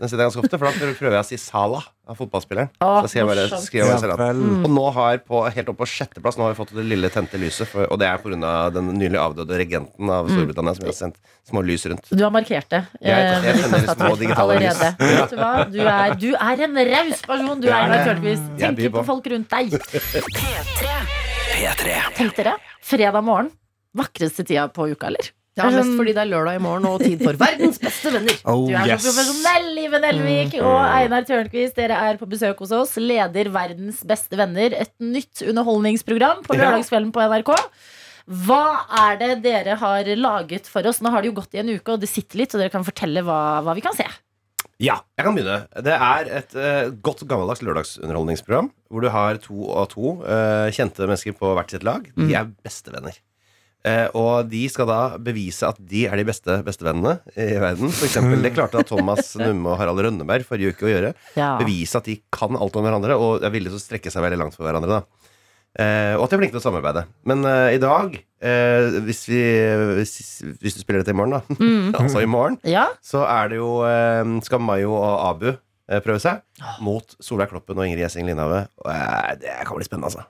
Den sitter jeg ganske ofte, for da prøver jeg å si Sala av fotballspilleren. Åh, Så sier jeg bare, morsomt. skriver jeg bare Ja salat. Og nå har på, helt opp på sjetteplass Nå har vi fått det lille tente lyset, for, og det er pga. den nylig avdøde regenten av Storbritannia som vi har sendt små lys rundt. Du har markert det. Jeg- jeg eh, små digitale lys. allerede. Vet du hva? Du er, du er en raus person. Du er Einar. Tørnquist. Jeg Tenker på. på folk rundt deg. P3. P3. Tenk dere, fredag morgen. Vakreste tida på uka, eller? Ja, mest fordi det er lørdag i morgen og tid for verdens beste venner. Oh, Du er yes. så profesjonell, Live Nelvik og Einar Tørnquist. Dere er på besøk hos oss. Leder Verdens beste venner. Et nytt underholdningsprogram på lørdagskvelden på NRK. Hva er det dere har laget for oss? Nå har det jo gått i en uke, og det sitter litt, så dere kan fortelle hva, hva vi kan se. Ja, jeg kan begynne. Det er et uh, godt gammeldags lørdagsunderholdningsprogram hvor du har to og to uh, kjente mennesker på hvert sitt lag. De er bestevenner. Eh, og de skal da bevise at de er de beste bestevennene i verden. For eksempel, det klarte da Thomas Numme og Harald Rønneberg forrige uke å gjøre. Ja. Bevise at de kan alt om hverandre og er villige til å strekke seg veldig langt for hverandre. da Eh, og at de er flinke til å samarbeide. Men eh, i dag, eh, hvis, vi, hvis, hvis du spiller dette i morgen, da, altså i morgen, ja. så er det jo eh, skal Mayo og Abu prøve seg mot Solveig Kloppen og Ingrid Gjessing Lindhave. Eh, det kan bli spennende, altså.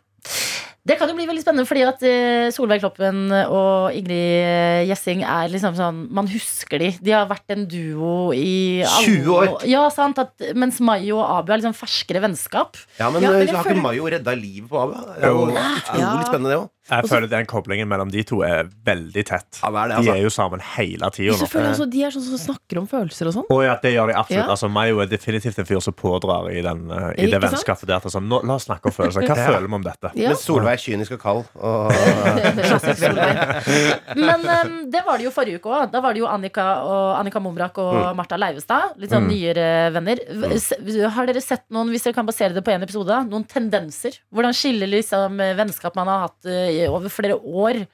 Det kan jo bli veldig spennende, fordi at eh, Solveig Kloppen og Ingrid Gjessing er liksom sånn Man husker de. De har vært en duo i 20 år. Ja, sant. At, mens Mayo og Abu er liksom ferskere vennskap. Ja, men Ja, men eh, har ikke Mayo redda livet på Abu? Det er jo Jo. utrolig Ja. spennende, det òg. Jeg føler den koblingen mellom de to er veldig tett. Ja, er det, De altså? er jo sammen hele tida Så nå. føler jeg også, de er sånn som snakker om følelser og sånn. Oh, ja, det gjør de absolutt. Ja. Altså, Mayo er definitivt en fyr som pådrar i, den, eh, i det vennskapet. Der, sånn, nå, la oss snakke om følelser. Hva Ja. føler vi om dette? Ja. Men Solveig er kynisk og kald. Og, Men um, det var det jo forrige uke òg. Da var det jo Annika, og, Annika Momrak og Martha Leivestad. Litt sånn nyere venner. Mm. Har dere sett noen, hvis dere kan basere det på én episode, noen tendenser? Hvordan skiller liksom eh, vennskap man har hatt i- over flere år?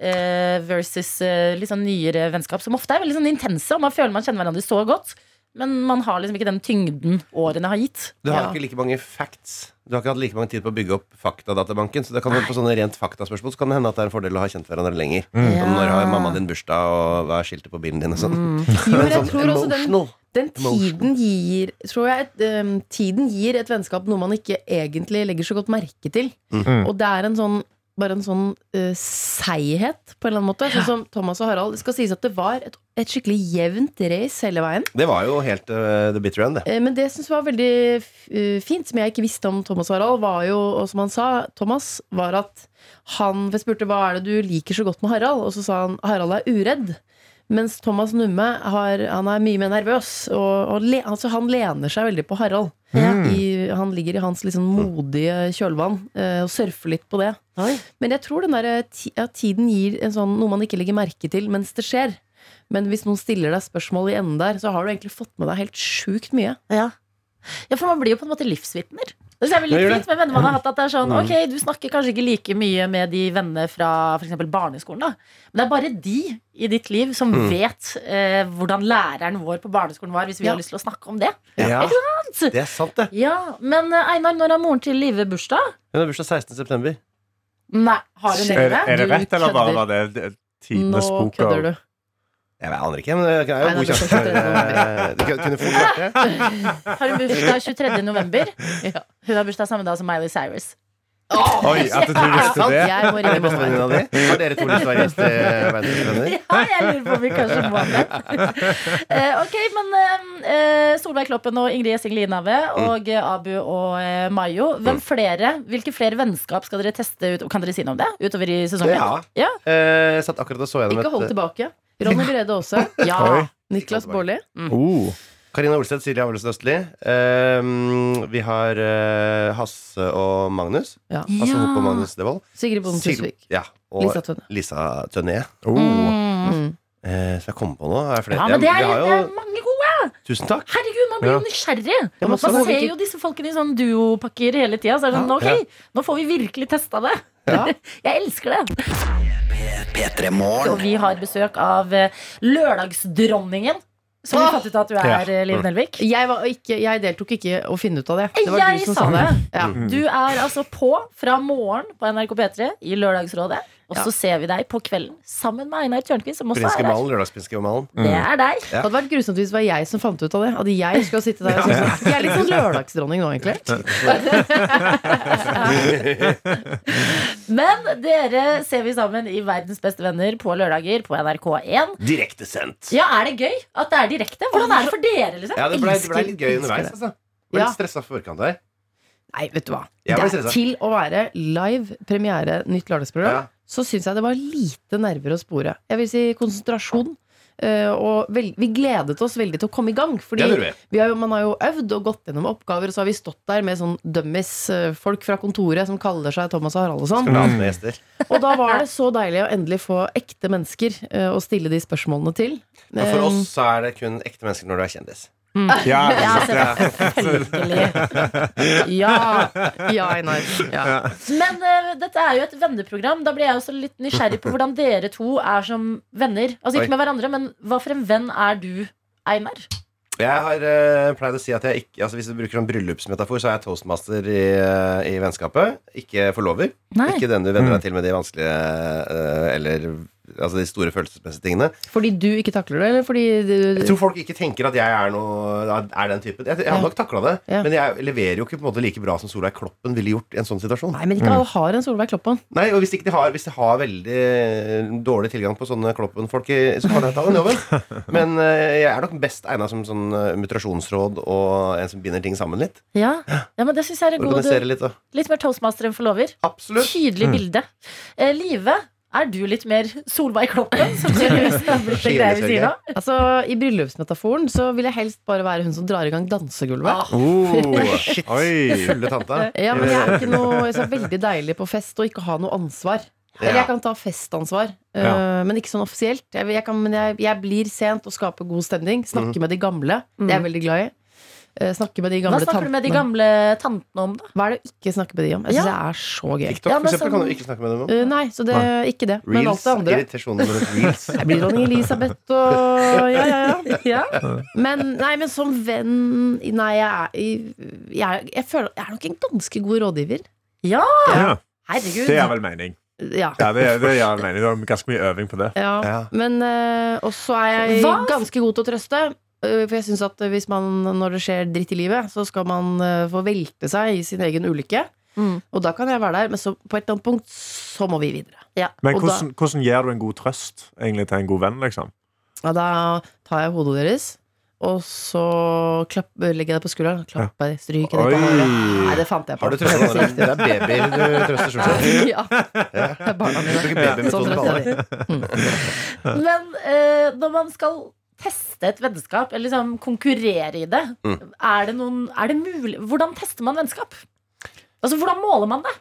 eh, versus eh, litt sånn nyere vennskap, som ofte er veldig sånn intense. Og man føler man kjenner hverandre så godt, men man har liksom ikke den tyngden årene har gitt. du har Ja. ikke like mange facts. Du har ikke hatt like mange tid på å bygge opp faktadatabanken. Så det kan på sånne rent faktaspørsmål Så kan det hende at det er en fordel å ha kjent hverandre lenger. Som når har mammaen din bursdag, og hva er skiltet på bilen din? Og sånn. Jo, jeg Sånn tror også den, den tiden gir Tror jeg um, Tiden gir et vennskap noe man ikke egentlig legger så godt merke til. Mm. Og det er en sånn bare en sånn uh, seighet, på en eller annen måte. Sånn som Thomas og Harald. Det skal sies at det var et, et skikkelig jevnt race hele veien. Det var jo helt uh, the bitter end, det. Uh, Men det jeg synes var veldig fint, som jeg ikke visste om Thomas og Harald, var jo, og som han sa, Thomas, var at han for Jeg spurte hva er det du liker så godt med Harald, og så sa han Harald er uredd. Mens Thomas Numme har, han er mye mer nervøs, og, og le, altså han lener seg veldig på Harald. I, han ligger i hans liksom modige kjølvann eh, og surfer litt på det. Men jeg tror den der, eh, ja, tiden gir en sånn, noe man ikke legger merke til mens det skjer. Men hvis noen stiller deg spørsmål i enden der, så har du egentlig fått med deg helt sjukt mye. Ja. ja, for man blir jo på en måte livsvitner. Det er litt fint med venner man har hatt. At det er sånn, ok, Du snakker kanskje ikke like mye med de vennene fra for eksempel barneskolen, da. men det er bare de i ditt liv som vet eh, hvordan læreren vår på barneskolen var, hvis vi Ja. har lyst til å snakke om det. Ja, Sant? det er sant, det. Ja, Men eh, Einar, når har moren til Live bursdag? Hun har bursdag 16. september. Nei, har hun Er, det? er det Du rett, eller bare var det det- Nå tidenes bok kødder du. Jeg aner ikke, men det er jo god sjanse for 23. Det kunne fort vært det. Har hun bursdag 23. november? Hun har bursdag samme dag som Miley Cyrus. Oi, at du visste det? Jeg må Er ringe bestevenninna di? Har dere to lyst til å være gjestevenner? Ja, jeg lurer på om vi kanskje må det. Eh, ok, men eh, Solveig Kloppen og Ingrid Gjessing Linave og eh, Abu og eh, Mayo. Hvem flere, hvilke flere vennskap skal dere teste ut? Kan dere si noe om det utover i sesongen? Ja. Ja. Eh, satt akkurat og så gjennom Ikke hold tilbake. Ronny Brede også. Ja. Oi. Niklas Baarli. Oh. Karina Olseth, Silje Avelsen Østli. Eh, vi har uh, Hasse og Magnus. Ja. Hasse Hope og Magnus Devold. Sigrid Bonde Sigrid- Tusvik. Ja, og Lisa Tønne. Lisa Tønne. Oh. Mm. Uh, så jeg kommer på noe. Er flere? Ja, men det er, jo... det er mange gode! tusen takk. Herregud, man blir jo Ja. nysgjerrig. Ja, man sånn er ser jo disse folkene i sånne duopakker hele tida. Så er det sånn, ok, Ja. nå får vi virkelig testa det. Ja. Jeg elsker det. P3 Og vi har besøk av eh, Lørdagsdronningen. Som vi fant ut at du er, ja. Liv Nelvik. Jeg, var ikke, jeg deltok ikke å finne ut av det. Det var Jeg du som sa det. det. Ja. Du er altså på fra morgen på NRK P3 i Lørdagsrådet. Og så Ja. ser vi deg på kvelden sammen med Einar Tørnquist, som også Prinske er der. Malen, Lørdagsprinske Det er deg. Ja. Det hadde vært grusomt hvis det var jeg som fant ut av det. At jeg skulle sitte der og synes Jeg er litt sånn lørdagsdronning nå, egentlig. Men dere ser vi sammen i Verdens beste venner på lørdager på NRK1. Direktesendt. Ja, Er det gøy at det er direkte? Hvordan er det for dere? liksom? Ja, det ble, det ble litt gøy underveis. Altså. Ble Ja. litt stressa for forkant der. Nei, vet du hva. Det er til å være live premiere nytt lørdagsprogram, Ja. Så syns jeg det var lite nerver å spore. Jeg vil si konsentrasjon. eh, og vel, vi gledet oss veldig til å komme i gang. Fordi vi. vi har jo, man har jo øvd og gått gjennom oppgaver, og så har vi stått der med sånn dummies, eh, folk fra kontoret som kaller seg Thomas og Harald og sånn. Og da var det så deilig å endelig få ekte mennesker eh, å stille de spørsmålene til. Ja, for oss så er det kun ekte mennesker når du er kjendis. Ja, Ja, selvfølgelig. Ja. Ja, Einar. Ja. Men uh, dette er jo et venneprogram. Da blir jeg også litt nysgjerrig på hvordan dere to er som venner. Altså Oi. ikke med hverandre, men hva for en venn er du, Einar? Jeg har uh, pleid å si at jeg ikke Altså Hvis du bruker en bryllupsmetafor, så er jeg toastmaster i, eh, i vennskapet. Ikke forlover. Nei. Ikke den du venner deg til med de vanskelige uh, Eller altså de store følelsesmessige tingene. Fordi du ikke takler det, eller fordi du Jeg tror folk ikke tenker at jeg er, noe, er den typen. Jeg, jeg har nok takla det, Ja. men jeg leverer jo ikke på en måte like bra som Solveig Kloppen ville gjort i en sånn situasjon. Nei, men ikke alle har en Solveig Kloppen. Nei, og hvis, ikke de har, hvis de har veldig dårlig tilgang på sånne Kloppen-folk, så kan jeg ta den jobben. Men eh, jeg er nok best egna som sånn mutrasjonsråd mutasjonsråd og en som binder ting sammen litt. Ja, ja men det syns jeg er en god litt Litt mer toastmaster enn forlover. Absolutt. Tydelig bilde. Eh, Live, er du litt mer Solveig Kloppen? Som er sier nå? Altså, I bryllupsmetaforen så vil jeg helst bare være hun som drar i gang dansegulvet. Oh, Shit. oi. Fulle tante. Ja, men jeg er ikke noe så er veldig deilig på fest å ikke ha noe ansvar. Eller jeg kan ta festansvar, ja. men ikke sånn offisielt. Jeg, jeg, kan, men jeg, jeg blir sent og skaper god stemning. Snakke med de gamle. Det er jeg veldig glad i. Eh, snakke med de Hva gamle snakker du med de gamle tantene om, da? Hva er det å ikke snakke med de om? Jeg syns Ja. det er så gøy. TikTok, Ja, for eksempel, sånn- kan du ikke snakke med dem om. Uh, nei, så det ikke det. Men alt Reels, det andre. reels. Jeg blir dronning Elisabeth og ja, ja, ja. Men, nei, men som venn Nei, jeg er jeg, er- jeg føler jeg er nok en ganske god rådgiver. Ja, Ja, herregud. det er vel mening. Ja. Ja, det, det mening. Du har ganske mye øving på det. ja. Ja. Men uh, også er jeg Hva? ganske god til å trøste. Eh, for jeg synes at hvis man, når det skjer dritt i livet, så skal man eh, få velte seg i sin egen ulykke. Mm. Og da kan jeg være der, men så, på et eller annet punkt så må vi videre. Men Og da- hvordan, hvordan gir du en god trøst egentlig til en god venn? liksom? Ja, da tar jeg hodet deres, og så klapp, legger jeg det på skulderen. Klapper, stryker det på Oi. håret. Nei, det fant jeg på. Har du trøsta dem? Det er babyer du trøster sett. ja. Det er barna mine. Sånn trøster jeg de. Men eh, når man skal teste et vennskap, eller liksom konkurrere i det, Mm. er det noen Er det mulig Hvordan tester man vennskap? Altså, hvordan måler man det?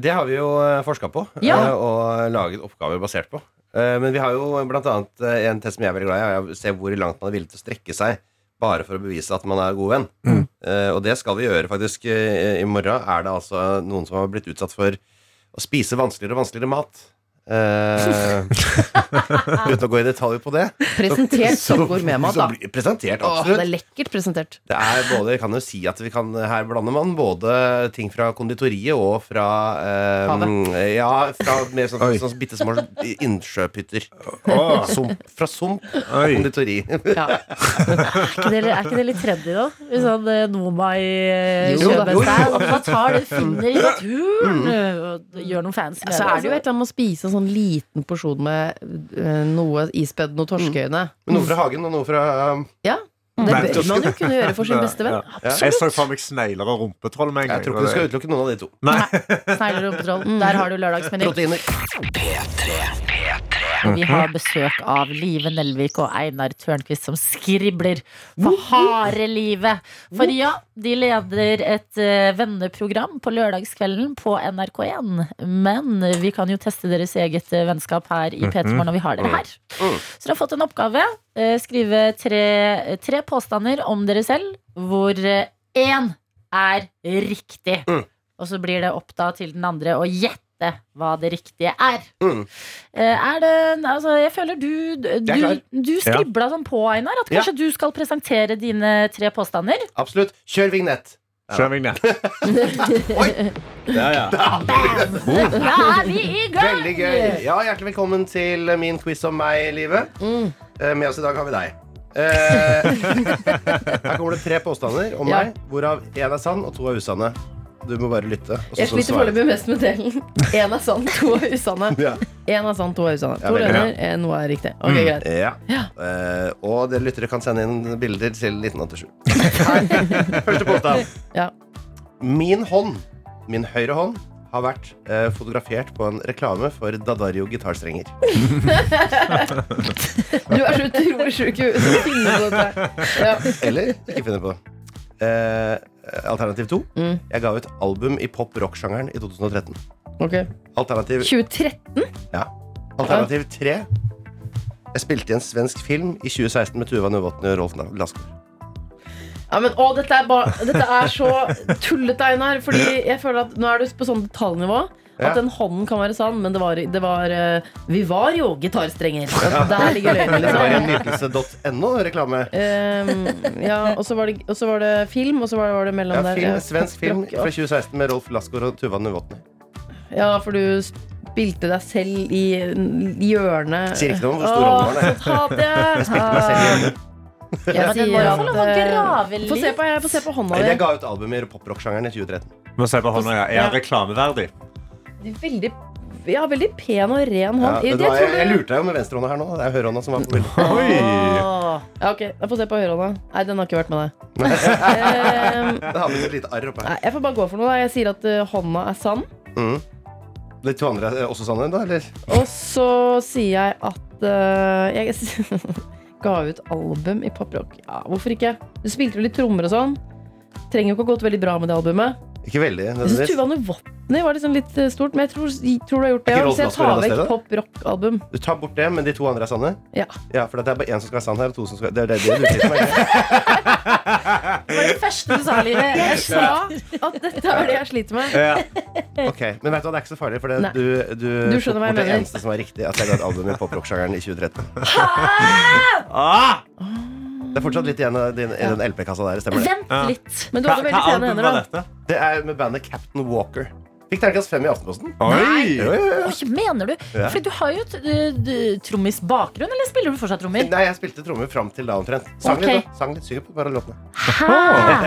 Det har vi jo forska på Ja. eh, og laget oppgaver basert på. Eh, Men vi har jo eh, en test som jeg er veldig glad i, er å se hvor langt man er villig til å strekke seg bare for å bevise at man er god venn. Mm. Og det skal vi gjøre faktisk eh, i morgen. Er det altså noen som har blitt utsatt for å spise vanskeligere og vanskeligere mat. Eh, uten å gå i detalj på det. Presentert som gourmetmat, så da. blir- Presentert, Åh, det er lekkert presentert. Det er både, jeg kan jo si at vi kan, Her blander man både ting fra konditoriet og fra eh, Ja, fra mer sånn, sånn bitte små innsjøpytter. Sump, fra sump og konditori. Ja. Er ikke det, er ikke det litt trendy, da? Eh, Noma i eh, Jo Man tar det, finner i naturen Mm. og gjør noe fancy med Så er det jo et eller annet med å spise en sånn liten porsjon med uh, noe ispedd noe torskeøyne. Noe fra hagen og noe fra um, Ja, det bør man jo kunne gjøre for sin beste venn. Absolutt. Jeg så for meg snegler og rumpetroll med en gang. Jeg tror ikke du skal utelukke noen av de to. Nei, Snegler og rumpetroll. Der har du lørdagsmeny. Proteiner. Vi har besøk av Live Nelvik og Einar Tørnquist som skribler for harde livet. For ja, de leder et eh, venneprogram på lørdagskvelden på NRK1. Men vi kan jo teste deres eget eh, vennskap her i P3 Morgen når vi har dere her. Så dere har fått en oppgave. eh, skrive tre, tre påstander om dere selv, hvor én er riktig. Mm. Og så blir det opp da til den andre å gjette hva det riktige er. Mm. Eh, Er det, altså, jeg føler du Du, du skribla sånn på, Einar, at Ja. kanskje du skal presentere dine tre påstander. Absolutt. Kjør vignett. Kjør vignett. Oi, Der, ja. Da er vi i gang! veldig gøy. Ja, Hjertelig velkommen til min quiz om meg, Livet. Mm. Eh, Med oss i dag har vi deg. Eh, her kommer det tre påstander om Ja. meg, hvorav én er sann og to er usanne. Du må bare lytte. Jeg sliter foreløpig mest med delen. Én er sann, to er usanne. Ja. Én er sann, to er usanne. To veldig løgner, ja. noe er riktig. Ok, greit. Ja. Ja. Uh, og dere lyttere kan sende inn bilder til 1987. Første påstand. Ja. Min hånd, min høyre hånd, har vært uh, fotografert på en reklame for Dadario gitarstrenger. Du er så utrolig sjuk i huet som finner på dette. Ja. Eller ikke finner på. Eh, alternativ to. Mm. Jeg ga ut album i pop-rock-sjangeren i 2013. Okay. Alternativ, 2013? ja. Alternativ tre. Jeg spilte i en svensk film i 2016 med Tuva Novotny og Rolf Lassgaard. Ja, men, å, dette, er ba, dette er så tullete, Einar. Fordi jeg føler at nå er du på sånn detaljnivå. At den hånden kan være sann, men det var, det var eh, Vi var jo gitarstrenger. Der ligger løgnen, Det var en liksom. nytelse.no-reklame. Um, ja, og så var, det- var det film, og så var det, var det mellom Ja, der. film, der. svensk film fra 2016 med Rolf Lassgaard og Tuva Nuvotny. Ja, for du spilte deg selv i i hjørnet. Sier ikke noe om hvor stor rollen var, jeg. Jeg spilte meg selv i hjørnet. Jeg Men sier at få eh, Få se på, jeg får på hånda Jeg ga ut albumet i pop-rock-sjangeren i 2013. Må se på hånda, ja. Er han reklameverdig? Veldig, ja, veldig pen og ren Ja, hånd. vet Jeg jeg, jeg lurte deg jo med venstrehånda her nå. Det er høyrehånda som var på bildet. Oi! Ja, ok, jeg får se på høyrehånda. Nei, den har ikke vært med deg. Ehm, Det har blitt et lite arr oppe her. nei, jeg får bare gå for noe. da Jeg sier at uh, hånda er sann. Mm. De to andre er også sanne, da? Eller? Og så sier jeg at uh, Jeg ga ut album i poprock. Ja, hvorfor ikke? Du spilte jo litt trommer og sånn. Trenger jo ikke å gått veldig bra med det albumet. Ikke veldig. Jeg syns. Tuva Novotny var liksom litt eh, stort, men jeg tror, tror du har gjort det. Ja. Så jeg tar vekk pop-rock-album. Du tar bort det, men de to andre er sanne? Ja. for det er bare én som skal være sann her, og to som skal Det er det, det du sier som er. Det var det første du sa, Live. Jeg sa at dette er det jeg sliter med. Ja. Ok, Men vet du hva, det er ikke så farlig, for det, du, du, Du skjønner hva jeg mener. det eneste som er riktig. At jeg ga et album i pop-rock-sjangeren i 2013. Ah! Det er fortsatt litt igjen i den, i den LP-kassa der. Stemmer det? Vent Ja. litt. Men du Hva, hadde hva veldig pene album hender, var da. dette? Det er med bandet Captain Walker. Fikk terningkast fem i Aftenposten. Oi! Jo, jo, jo. Hva mener du? Ja. Fordi du har jo et d- trommis-bakgrunn, eller spiller du fortsatt trommer? Nei, jeg spilte trommer fram til da omtrent. Sang Ok. litt, da. Sang litt, synger på bare låtene. Hæ?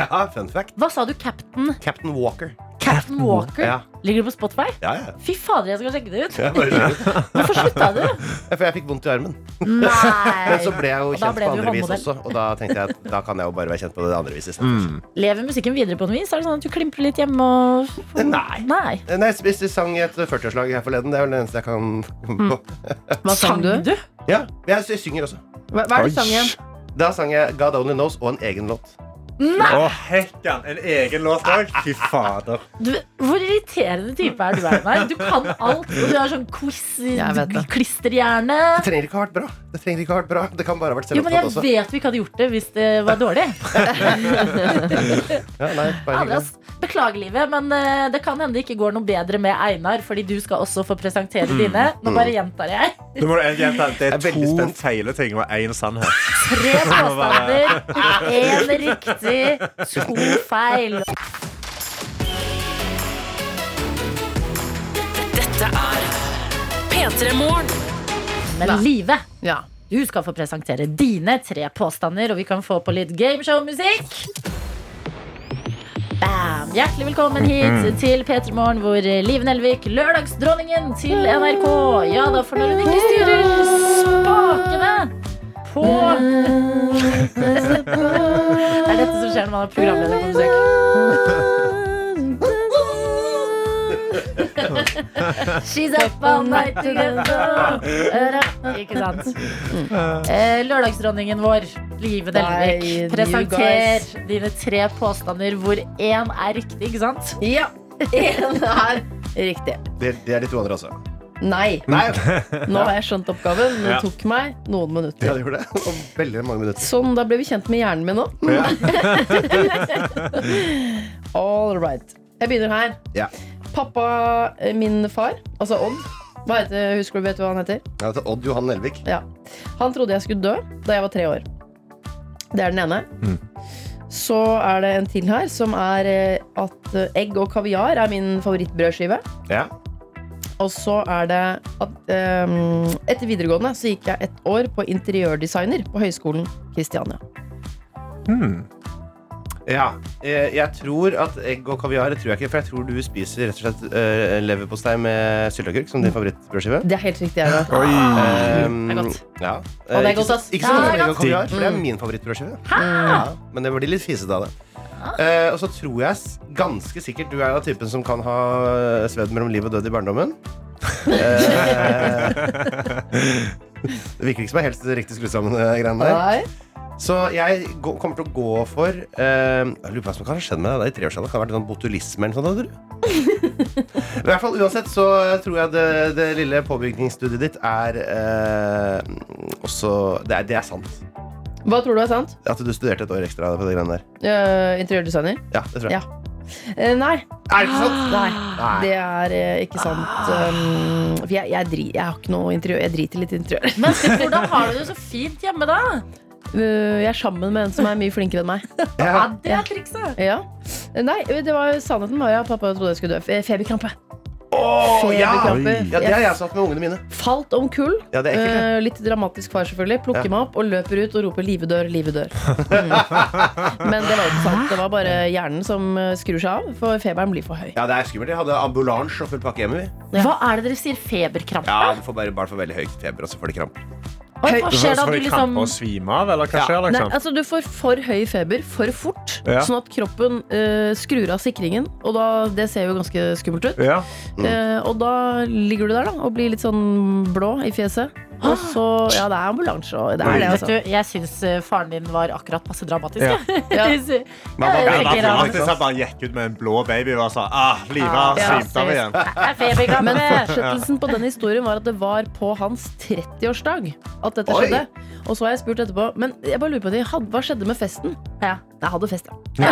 Ja, fun fact. Hva sa du, Captain? Captain Walker. Captain Walker? Ja, Ligger det på Spotify? ja. ja. Fy fader, jeg skal sjekke det ut. ja bare skjønner. Hvorfor slutta du? Ja, For jeg fikk vondt i armen. Nei. Men så ble jeg jo Og da kjent ble på du andre vis håndmodell. også. Og da tenkte jeg at da kan jeg jo bare være kjent på det andre viset. isteden. Lever musikken videre på noe vis? Er det sånn at du klimprer litt hjemme og Nei. Nei. Nei, jeg spiste- sang i et 40-årslag her forleden. Det er vel det eneste jeg kan komme på. Hva sang du? du? Ja, jeg, jeg synger også. Hva, hva er det du sang igjen? Da sang jeg God Only Knows og en egen låt. Å, hekkan! En egen låt òg? Fy fader. Du, hvor irriterende type er du, Einar? Du kan alt. Og du har sånn quiz-klisterhjerne. Det trenger ikke ha vært bra. Det trenger ikke ha vært bra Det kan bare ha vært Jo, men jeg også. vet vi ikke hadde gjort det hvis det var dårlig. Ja, nei, bare Ja, Beklager, livet, men eh, det kan hende det ikke går noe bedre med Einar, fordi du skal også få presentere dine. Nå bare gjentar jeg. Du må gjenta Det er er to feile ting og én sannhet. Tre påstander, én riktig, to feil. Dette er P3 Morgen. Men Live, Ja. du skal få presentere dine tre påstander, og vi kan få på litt gameshow-musikk. Bam! Hjertelig velkommen hit til P3 Morgen, hvor Liv Nelvik, lørdagsdronningen til NRK Ja da, for når hun ikke styrer spakene på Det er dette som skjer når man har programleder på besøk. She's up all night together. Ikke sant? Eh, lørdagsdronningen vår, Live Delvik, presenter dine tre påstander hvor én er riktig, ikke sant? Ja. En er riktig. Det, det er de to andre også. Nei. Nei, Nå har jeg skjønt oppgaven, det tok meg noen minutter. ja, det gjorde det. Og veldig mange minutter. Sånn, da ble vi kjent med hjernen min nå. All right. Jeg begynner her. Ja. Pappa, eh, min far, altså Odd hva heter, Husker du vet du hva han heter? Jeg heter Odd Johan Nelvik. Ja. Han trodde jeg skulle dø da jeg var tre år. Det er den ene. Så er det en til her, som er eh, at eh, egg og kaviar er min favorittbrødskive. Ja. Og så er det at um, etter videregående så gikk jeg et år på interiørdesigner på Høgskolen Kristiania. Ja. Jeg, jeg tror at egg og kaviar tror jeg ikke, for jeg tror du spiser rett og slett uh, leverpostei med sylteagurk som din favorittbrødskive. Det er helt riktig. Er det. Um, Det er godt. Ja. det er Eh, godt, ikke, ass. så- ikke Ja, så det godt er som egg og kaviar, for det er min favorittbrødskive. Ja, men det blir litt fisete av det. Uh, og så tror jeg ganske sikkert du er av typen som kan ha eh, svevd mellom liv og død i barndommen. uh, det virker ikke som er helt riktig skrudd sammen, greiene der. Nei. Så jeg kommer til å gå for uh, Jeg lurer på hva som kan ha skjedd med deg da i treårsalderen. Kan det ha vært sånn botulisme eller noe sånt? I hvert fall Uansett så tror jeg det, det lille påbygningsstudiet ditt er uh, også det er, det er sant. Hva tror du er sant? At du studerte et år ekstra på det greiene der. Uh, interiørdesigner? Ja, det tror jeg. Ja. Uh, nei. Er det ikke sant? Nei, det er uh, ikke sant. Um, for jeg, jeg, dri, jeg har ikke noe interiør. Jeg driter litt i interiør. Men hvordan har du det så fint hjemme, da? Uh, jeg er sammen med en som er mye flinkere enn meg. Ja, det er trikset. Ja. Nei, det var sannheten var ja, pappa trodde jeg skulle dø. Feberkrampe. Oh, ja! Feberkrampe. ja! Det har jeg satt med ungene mine. Falt om kull. Ja, det er ekkelt. Eh, litt dramatisk far, selvfølgelig. Plukker Ja. meg opp og løper ut og roper 'live dør, live dør'. Mm. Men det var ikke sant. Det var bare hjernen som eh, skrur seg av, for feberen blir for høy. Ja, det er skummelt. Jeg hadde ambulanse og full pakke hjemme. vi. Hva er det dere sier? Feberkrampe? Ja, du får bare barn får veldig høy feber, og så får de krampe. Oi, hva skjer da? Du liksom svime av, eller hva Ja. liksom? Nei, altså Du får for høy feber for fort, Ja. sånn at kroppen uh, skrur av sikringen. Og da, det ser jo ganske skummelt ut. Ja. Eh, og da ligger du der da og blir litt sånn blå i fjeset. Og så Ja, det er ambulanse, og det er det, Vet altså. du, jeg syns eh, faren din var akkurat passe dramatisk. Ja. Ja. Ja, da at- tror jeg han bare gikk ut med en blå baby og sa ah, livet har Ja, svimt av igjen. Men fortsettelsen på den historien var at det var på hans 30-årsdag at dette Oi. skjedde. Og så har jeg spurt etterpå Men jeg bare lurer på det, hva skjedde med festen? Ja. Jeg hadde fest, ja.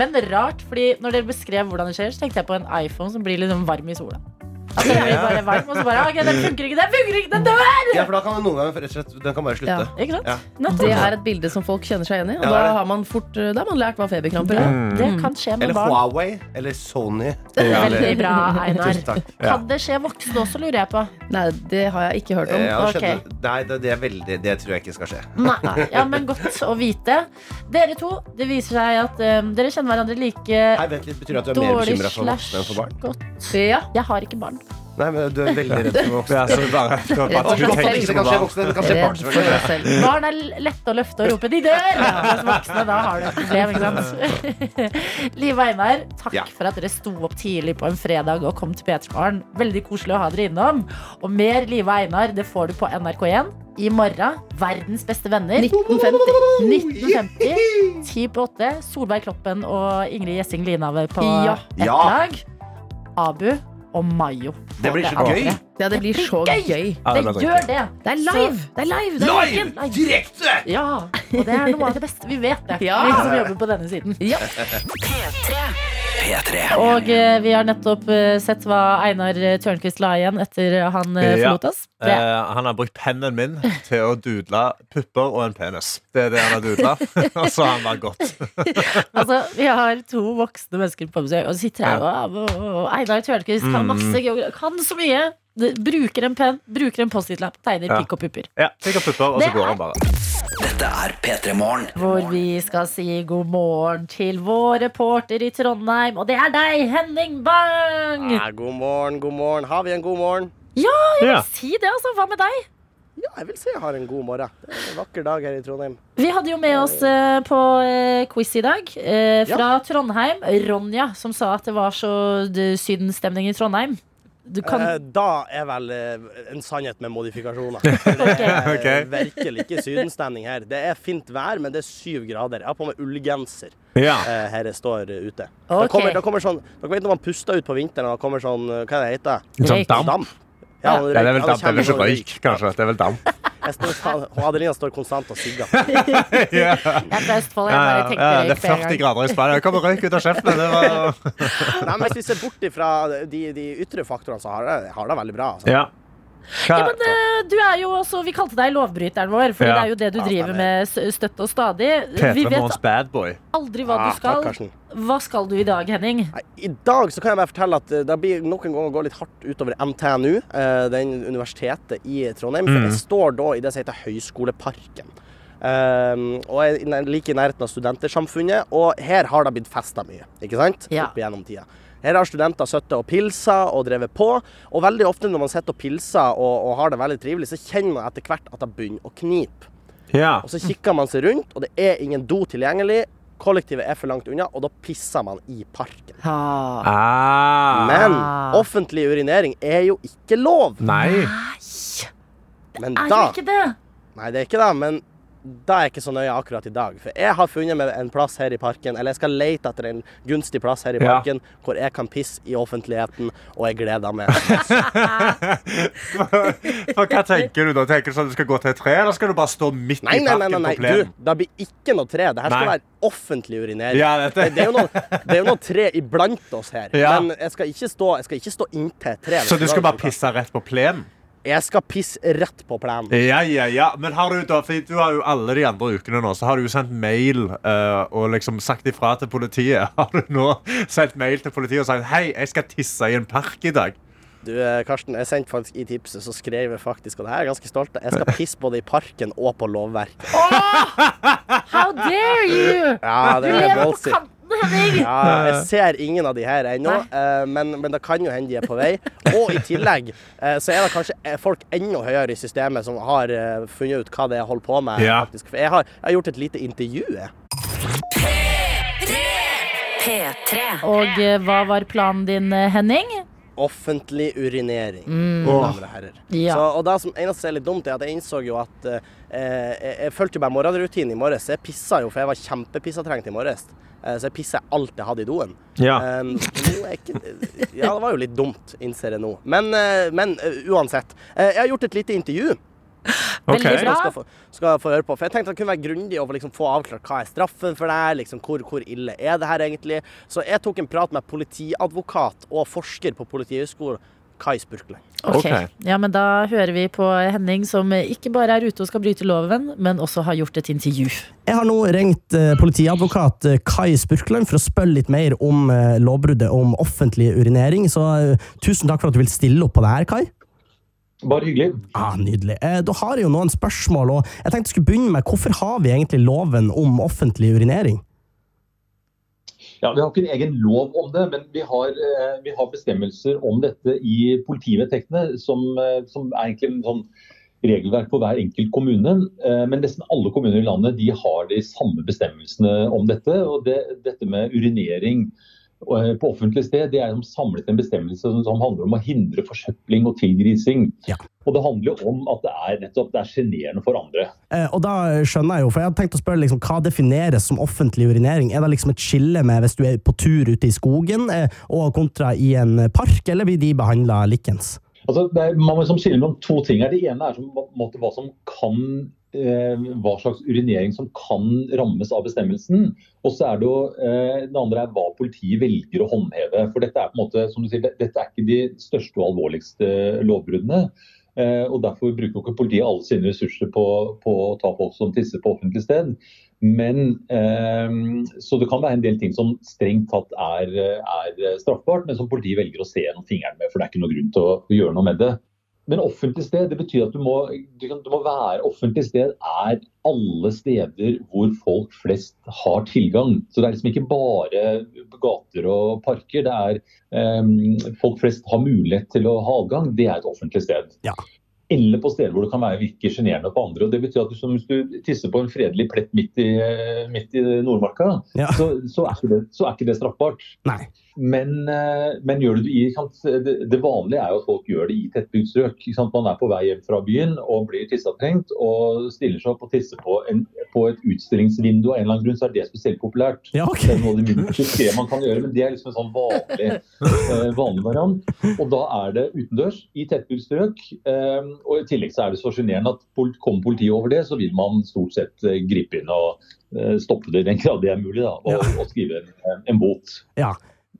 Men rart, fordi når dere beskrev hvordan det skjer, så tenkte jeg på en iPhone som blir liksom varm i sola. At den blir bare varm, og så bare OK, den funker ikke, den funker ikke, den dør! Ja, for da kan den noen ganger rett og slett Den kan bare slutte. Ja. Ikke sant? Ja. Det er et bilde som folk kjenner seg igjen i. Og Ja, da har man fort Da har man lært hva feberkramper er. Mm. det kan skje med Eller barn. Huawei. Eller Sony. Veldig bra, Einar. Kan det skje voksne også, lurer jeg på. Nei, det har jeg ikke hørt om. Ja, det ok. Nei, det, det er veldig Det tror jeg ikke skal skje. Nei. Ja, men godt å vite. Dere to, det viser seg at um, dere kjenner hverandre like Nei, vent litt, Betyr det at du er mer bekymra for voksne enn for barn? godt. Ja. Jeg har ikke barn. Nei, men du er veldig redd for voksne. Er så bare, bare tenker skje på barn. er lette å løfte og rope 'de dør'! Mens voksne, da har du et problem, ikke sant? Liv og Einar, takk Ja. for at dere sto opp tidlig på en fredag og kom til P3morgen. Veldig koselig å ha dere innom. Og mer Liv og Einar det får du på NRK1 i morgen. Verdens beste venner. 1950. 1950. 10 på 8. Solveig Kloppen og Ingrid Gjessing Linave på Ja. ett Ja. lag. Abu og Mayo. Det blir så gøy. Ja, det blir så Gøy! gøy. Ja, Det det gjør det. Det er live! Det er live! Det er Live! Live. Direkte! Ja, og det er noe av det beste. Vi vet det, Ja. vi som jobber på denne siden. Ja. P3. P3. Og eh, vi har nettopp eh, sett hva Einar Tørnquist la igjen etter han eh, Ja. forlot oss. Det, Eh, han har brukt pennen min til å dudle pupper og en penis. Det er det han har dudla. Og så har han bare gått. altså, vi har to voksne mennesker på besøk, og så sitter jeg og, og Einar Tørnquist Mm. kan masse geografi, kan så mye. Bruker en penn, bruker en Post-It-lapp, tegner Ja. pikk og pupper. Ja, Fikk pupper, og så går han bare. Dette er P3 Morgen. Hvor vi skal si god morgen til vår reporter i Trondheim, og det er deg, Henning Bang! Ja, god morgen, god morgen. Har vi en god morgen? Ja. jeg vil Si det, altså. Hva med deg? Ja, jeg vil si jeg har en god morgen. Det er en vakker dag her i Trondheim. Vi hadde jo med oss eh, på eh, quiz i dag eh, fra Trondheim Ronja, som sa at det var så synd sydenstemning i Trondheim. Du kan Eh, da er vel eh, en sannhet med modifikasjoner. Det er okay. virkelig ikke sydenstemning her. Det er fint vær, men det er syv grader. Jeg har på meg ullgenser Ja. eh, her jeg står ute. Okay. Da kommer, det kommer sånn, dere vet når man puster ut på vinteren, og det kommer sånn Hva det heter Sånn Røyk. damp. Damp. Ja. Ja, det er vel damp. Eller røyk, kanskje. Det er vel damp. Og Adelina står konstant og sigger. Ja. Jeg er fra Østfold. Jeg bare tenkte ja, det er 40 grader i Spania. Det kommer røyk ut av kjeften. Det var... Nei, men Hvis vi ser bort fra de, de ytre faktorene, så har det, har det veldig bra. Altså. Ja. Ja, men uh, du er jo også, Vi kalte deg lovbryteren vår, for Ja. det er jo det du driver med støtt og stadig. Vi Petre vet Morgens bad boy. aldri hva Ah, du skal. takk, Hva skal du i dag, Henning? I dag så kan jeg bare fortelle at eh, det blir noen ganger gå litt hardt utover NTNU, eh, den universitetet i Trondheim. For Mm. jeg står da i det som heter Høyskoleparken. Um, og jeg er like i nærheten av Studentersamfunnet, og her har det blitt festa mye. ikke sant? Ja. Opp igjennom tida. Her har studenter sittet og pilsa og drevet på. Og veldig ofte når man sitter og pilser og, og har det veldig trivelig, så kjenner man etter hvert at det begynner å knipe. Ja. Og så kikker man seg rundt, og det er ingen do tilgjengelig. Kollektivet er for langt unna, og da pisser man i parken. Ah. Men offentlig urinering er jo ikke lov. Nei. Men Er da jo ikke det? Nei, det er ikke det, men da er jeg ikke så nøye akkurat i dag. For jeg har funnet meg en plass her i parken, eller jeg skal lete etter en gunstig plass her i Ja. hvor jeg kan pisse i offentligheten, og jeg gleder meg. For hva tenker du da? Tenker du sånn at du skal gå til et tre, eller skal du bare stå midt Nei, i nei, nei, parken nei, nei. på plenen? du, det blir ikke noe tre. Det her skal Nei. være offentlig urinering. Ja. Det er jo noe, det er jo noe tre iblant oss her. Ja. Men jeg skal ikke stå, jeg skal ikke stå inntil et tre. Så du skal bare pisse rett på plenen? Jeg skal pisse rett på plenen. Ja, ja, ja. Men har du da, for du har jo alle de andre ukene nå, så har du jo sendt mail uh, og liksom sagt ifra til politiet. Har du nå sendt mail til politiet og sagt hei, jeg skal tisse i en park i dag? Du, eh, Karsten, jeg sendte faktisk i tipset, så skrev jeg faktisk, og det her er jeg ganske stolt av, jeg skal pisse både i parken og på lovverket. How dare you! Ja, Du det er lever på ballsy. Ja, jeg ser ingen av de her ennå, eh, men, men det kan jo hende de er på vei. Og i tillegg eh, så er det kanskje eh, folk enda høyere i systemet som har funnet ut hva det er jeg holder på med. Ja. faktisk. For jeg har, jeg har gjort et lite intervju. Jeg. P3. Og hva var planen din, Henning? Offentlig urinering, Mm. damer og herrer. Ja. Så, og det som eneste er litt dumt, er at jeg innså jo at eh, jeg, jeg fulgte jo bare morgenrutinen i morges. Jeg pissa jo, for jeg var kjempepissatrengt i morges. Eh, så jeg pissa alt jeg hadde i doen. Ja. Um, nå er ikke, ja, det var jo litt dumt, innser jeg nå. Men, eh, men eh, uansett. Eh, jeg har gjort et lite intervju. Veldig bra. skal få, skal få høre på. For jeg tenkte det kunne være grundig å liksom få avklart hva er straffen for det liksom hvor, hvor ille er det her egentlig. Så jeg tok en prat med politiadvokat og forsker på Politihøgskolen, Kai Spurkland. Ok, Ok. ja, men Da hører vi på Henning, som ikke bare er ute og skal bryte loven, men også har gjort et intervju. Jeg har nå ringt eh, politiadvokat eh, Kai Spurkland for å spørre litt mer om eh, lovbruddet om offentlig urinering. Så tusen takk for at du vil stille opp på det her, Kai. Bare hyggelig. Ja, nydelig. Eh, da har jeg jo noen spørsmål, og jeg tenkte jeg skulle begynne med hvorfor har vi egentlig loven om offentlig urinering? Ja, Vi har ikke en egen lov om det, men vi har, eh, vi har bestemmelser om dette i politivedtektene, som, eh, som er egentlig en sånn regelverk for hver enkelt kommune. Men nesten alle kommuner i landet de har de samme bestemmelsene om dette. og det, Dette med urinering på offentlig sted det er som samlet en bestemmelse som, som handler om å hindre forsøpling og tilgrising. Og Det handler jo om at det er nettopp det er sjenerende for andre. Eh, og da skjønner jeg jo, for jeg hadde tenkt å spørre liksom, Hva defineres som offentlig urinering? Er det liksom et skille med hvis du er på tur ute i skogen eh, og kontra i en park, eller blir de behandla likens? Altså, er, man må liksom skille mellom to ting. her. Det ene er som, måtte, hva som kan eh, hva slags urinering som kan rammes av bestemmelsen. Og så er det jo, eh, det andre er hva politiet velger å håndheve. For dette er på en måte, som du sier, dette er ikke de største og alvorligste lovbruddene. Eh, og Derfor bruker ikke politiet alle sine ressurser på, på å ta folk som tisser på offentlig sted. Men, eh, så det kan være en del ting som strengt tatt er, er straffbart, men som politiet velger å se gjennom fingrene med, for det er ikke noe grunn til å gjøre noe med det. Men offentlig sted det betyr at du må, du kan, du må være offentlig sted er alle steder hvor folk flest har tilgang. Så det er liksom ikke bare gater og parker. Det er um, folk flest har mulighet til å ha adgang. Det er et offentlig sted. Eller på steder hvor det kan være virke sjenerende på andre. og det betyr at du, som Hvis du tisser på en fredelig plett midt i, midt i Nordmarka, så, så, er det, så er ikke det straffbart. Men, eh, men gjør du det i det, det vanlige er jo at folk gjør det i tettbygd strøk. Man er på vei hjem fra byen og blir tissetrengt og stiller seg opp og tisser på, en, på et utstillingsvindu. Av en eller annen grunn så er det spesielt populært. Det er noe det minste man kan gjøre, men det er liksom en sånn vanlig, eh, vanlig variant. Og da er det utendørs i tettbygd strøk. eh, Og i tillegg så er det så sjenerende at kommer politiet over det, så vil man stort sett gripe inn og stoppe det i den grad det er mulig, da, og, og skrive en, en bot. Ja.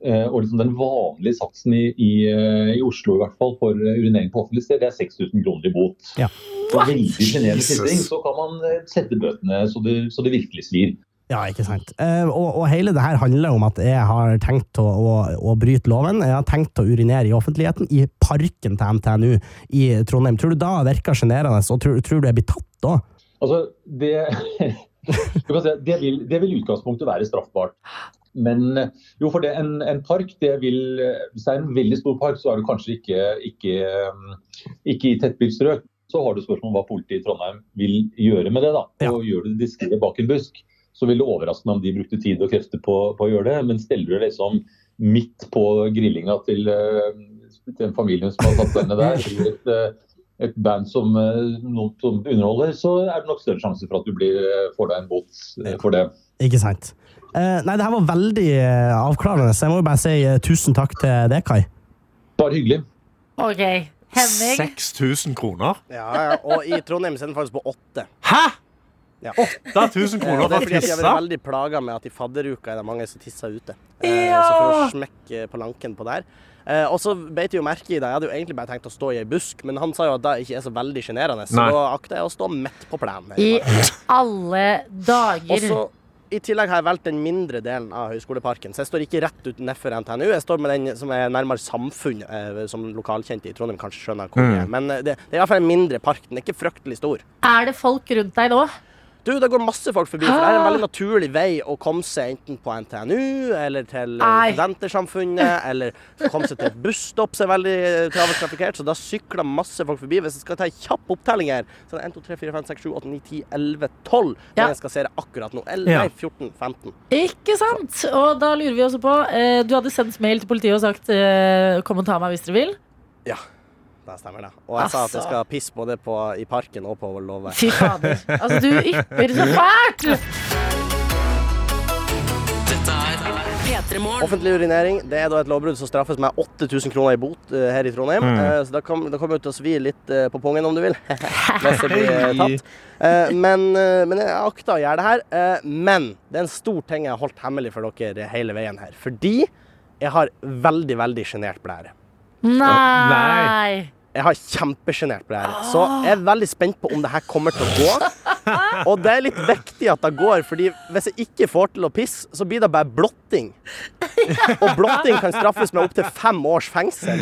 Eh, og liksom Den vanlige satsen i, i, eh, i Oslo i hvert fall for eh, urinering på offentlig sted, det er 6000 kroner i bot. Ja. For veldig sjenerende sitting så kan man sette bøtene så det, så det virkelig svir. Ja, ikke sant. Eh, og, og hele det her handler om at jeg har tenkt å, å, å bryte loven. Jeg har tenkt å urinere i offentligheten i parken til NTNU i Trondheim. Tror du da virker sjenerende, og tror, tror du jeg blir tatt da? Altså, det, si, det, vil, det vil utgangspunktet være straffbart. Men eh, jo, for det, en, en park, det vil, eh, hvis det er en veldig stor park, så er det kanskje ikke, ikke, eh, ikke i tettbygd strøk. Så har du spørsmål om hva politiet i Trondheim vil gjøre med det. da, og Gjør det diskré bak en busk, så vil det overraske meg om de brukte tid og krefter på, på å gjøre det. Men steller du liksom midt på grillinga til, til en familie som har tatt denne der, eller et, et band som, noen som underholder, så er det nok større sjanse for at du blir, får deg en bot for det. Ikke sant. Eh, nei, det her var veldig eh, avklarende, så jeg må jo bare si eh, tusen takk til deg, Kai. Bare hyggelig. Ok, Henning. 6000 kroner? Ja, ja, og i Trondheim så er den faktisk på åtte. Hæ?! Ja. 8000 kroner for å tisse? Jeg blir veldig plaga med at i fadderuka er det mange som tisser ute. Eh, Ja! Så for å smekke på lanken på der. Eh, og så beit jeg jo merke i det. Jeg hadde jo egentlig bare tenkt å stå i ei busk, men han sa jo at det ikke er så veldig sjenerende, så da akter jeg å stå midt på plenen. I i alle dager. Og så i tillegg har jeg valgt den mindre delen av Høgskoleparken, så jeg står ikke rett ut nedfor NTNU. Jeg står med den som er nærmere samfunn, eh, som lokalkjente i Trondheim kanskje skjønner hvor det er. Mm. Men eh, det, det er iallfall en mindre park. Den er ikke fryktelig stor. Er det folk rundt deg nå? Du, det går masse folk forbi, for det er en veldig naturlig vei å komme seg enten på NTNU eller til eh, Nei. Studentersamfunnet, eller komme seg til et busstopp som er veldig travelt trafikkert. Så da sykler masse folk forbi. Hvis jeg skal ta en kjapp opptelling her, så er det 1, 2, 3, 4, 5, 6, 7, 8, 9, 10, 11, 12. Men Ja. jeg skal se det akkurat nå. Eller Ja. nei, 14, 15. Ikke sant? Og da lurer vi også på eh, Du hadde sendt mail til politiet og sagt eh, kom og ta meg hvis dere vil. Ja, det stemmer det. Og jeg sa at jeg Altså. skal pisse både på, i parken og på låve. Fy fader. Altså, du ypper så fælt! Offentlig urinering det er da et lovbrudd som straffes med 8000 kroner i bot eh, her i Trondheim. Mm. Eh, så da kom- kommer det til å svi litt eh, på pungen, om du vil. Hvis det blir tatt. Eh, men, men jeg akter å gjøre det her. Eh, men det er en stor ting jeg har holdt hemmelig for dere hele veien her. Fordi jeg har veldig, veldig sjenert blære. Nei. Jeg har kjempesjenert blære. Så jeg er veldig spent på om det her kommer til å gå. Og det er litt viktig at det går, Fordi hvis jeg ikke får til å pisse, så blir det bare blotting. Og blotting kan straffes med opptil fem års fengsel.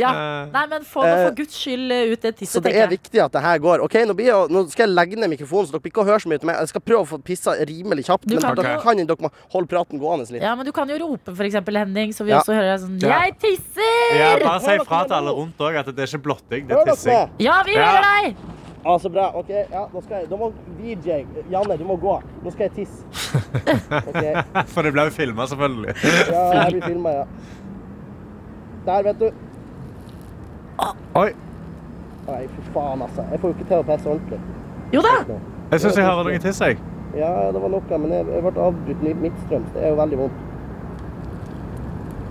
Ja. Nei, men få nå Eh, for guds skyld eh, ut det tisset, Så det er viktig at det her går. Ok, Nå, blir jeg, nå skal jeg legge ned mikrofonen, så dere blir ikke hører så mye til meg. Jeg skal prøve å få pissa rimelig kjapt, Du men kan dere kan dere må holde praten gående litt. Ja, men du kan jo rope, for eksempel, Henning, så vi Ja. også hører sånn Jeg tisser! Ja, bare si fra til alle rundt òg at det er ikke blotting, det er tissing. Ja, vi hører deg! Ja, så bra. OK, ja, da skal jeg Da må VJ Janne, du må gå. Nå skal jeg tisse. Okay. For det ble jo filma, selvfølgelig. Ja, jeg blir filma, ja. Der, vet du. Oi. Nei, fy faen, altså. Jeg får jo ikke til å pisse ordentlig. Jo da! Jeg syns jeg hører noe tiss, jeg. Ja, det var noe, men jeg, jeg ble avbrutt midt- midtstrøms. Det er jo veldig vondt.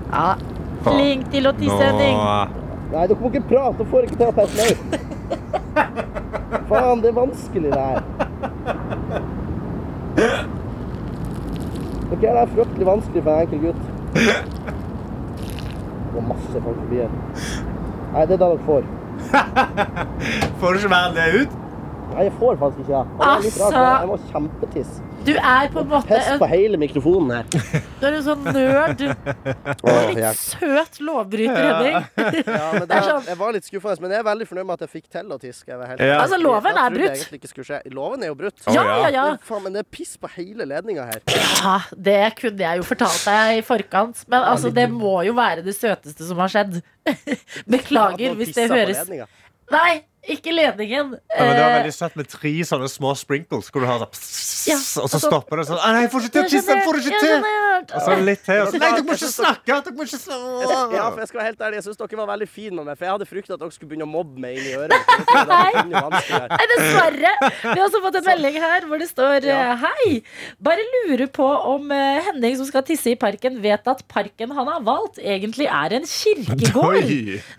Ja. Flink til å tisse, Henning. Nei, dere må ikke prate. dere får ikke til å mer. Faen, det er vanskelig, det her. Dere er fryktelig vanskelig for en enkel gutt. Det går masse folk forbi her. Nei, det er det dere får. Får du ikke mer enn det ut? Nei, jeg får faktisk ikke det. Altså. Jeg må kjempetisse. Du er på en måte Pest på hele mikrofonen her. du er en sånn nerd. er Litt søt lovbryter, Henning. Ja, men Det det, sånn- jeg var litt skuffende, men jeg er veldig fornøyd med at jeg fikk til å tiske. Jeg var helt Ja. Altså, loven Jeg er brutt. Loven er jo brutt. Ja, ja, ja. Men Faen, men det er piss på hele ledninga her. Ja, det kunne jeg jo fortalt deg i forkant. Men altså, det må jo være det søteste som har skjedd. Beklager hvis det høres. Nei, ikke ledningen. Ja, men det var Eh, veldig søtt med tre sånne små sprinkles, hvor du har sånn Ja, Og så så- stopper det sånn «Ah, Nei, jeg får ikke til å kysse! Jeg får ikke til! Og så litt til. Og så, nei, dere må ikke snakke! Dere må ikke snakke! Ja, for jeg skal være helt ærlig, jeg syns dere var veldig fine med meg, for jeg hadde frykta at dere skulle begynne å mobbe meg inn i øret. Nei. Nei, dessverre. Vi har også fått en melding her hvor det står Ja. eh, Hei! Bare lurer på om eh, Henning som skal tisse i parken, vet at parken han har valgt, egentlig er en kirkegård.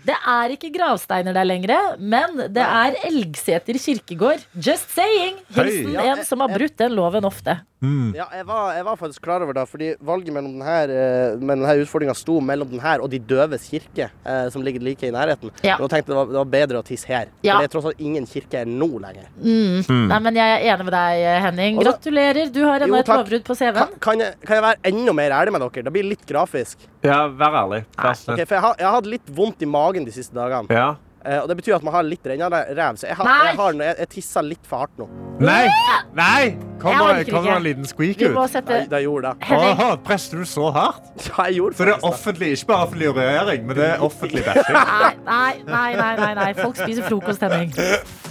Det er ikke gravsteiner der lenger, men det er Elgseter kirkegård. Just saying! Hilsen Ja, en som har brutt den loven ofte. Ja, jeg var, jeg var faktisk klar over det, fordi valget mellom denne, med mellom denne utfordringa sto mellom den her og De døves kirke, eh, som ligger like i nærheten. Ja. Men jeg tenkte det var, det var bedre å tisse her. Ja. For det er tross alt ingen kirke her nå lenger. Mm. Nei, men Jeg er enig med deg, Henning. Altså- Gratulerer. Du har ennå et lovbrudd på Kan, CV-en. kan, jeg, kan jeg være enda mer ærlig med dere? Det blir litt grafisk. Ja, vær ærlig. Okay, for jeg har, jeg har hatt litt vondt i magen de siste dagene. Ja. Eh, og det betyr at man har litt. Så jeg, har, jeg, har, jeg, jeg tissa litt for hardt nå. Nei! Nei! Jeg det en liten squeak ut? sette Nei, det gjorde det. Henning. Åh, presser du så hardt? Ja, jeg gjorde Så det er offentlig, ikke bare offentlig regjering, men det er offentlig bæsjing. Nei, nei, nei, nei, nei. Folk spiser frokost,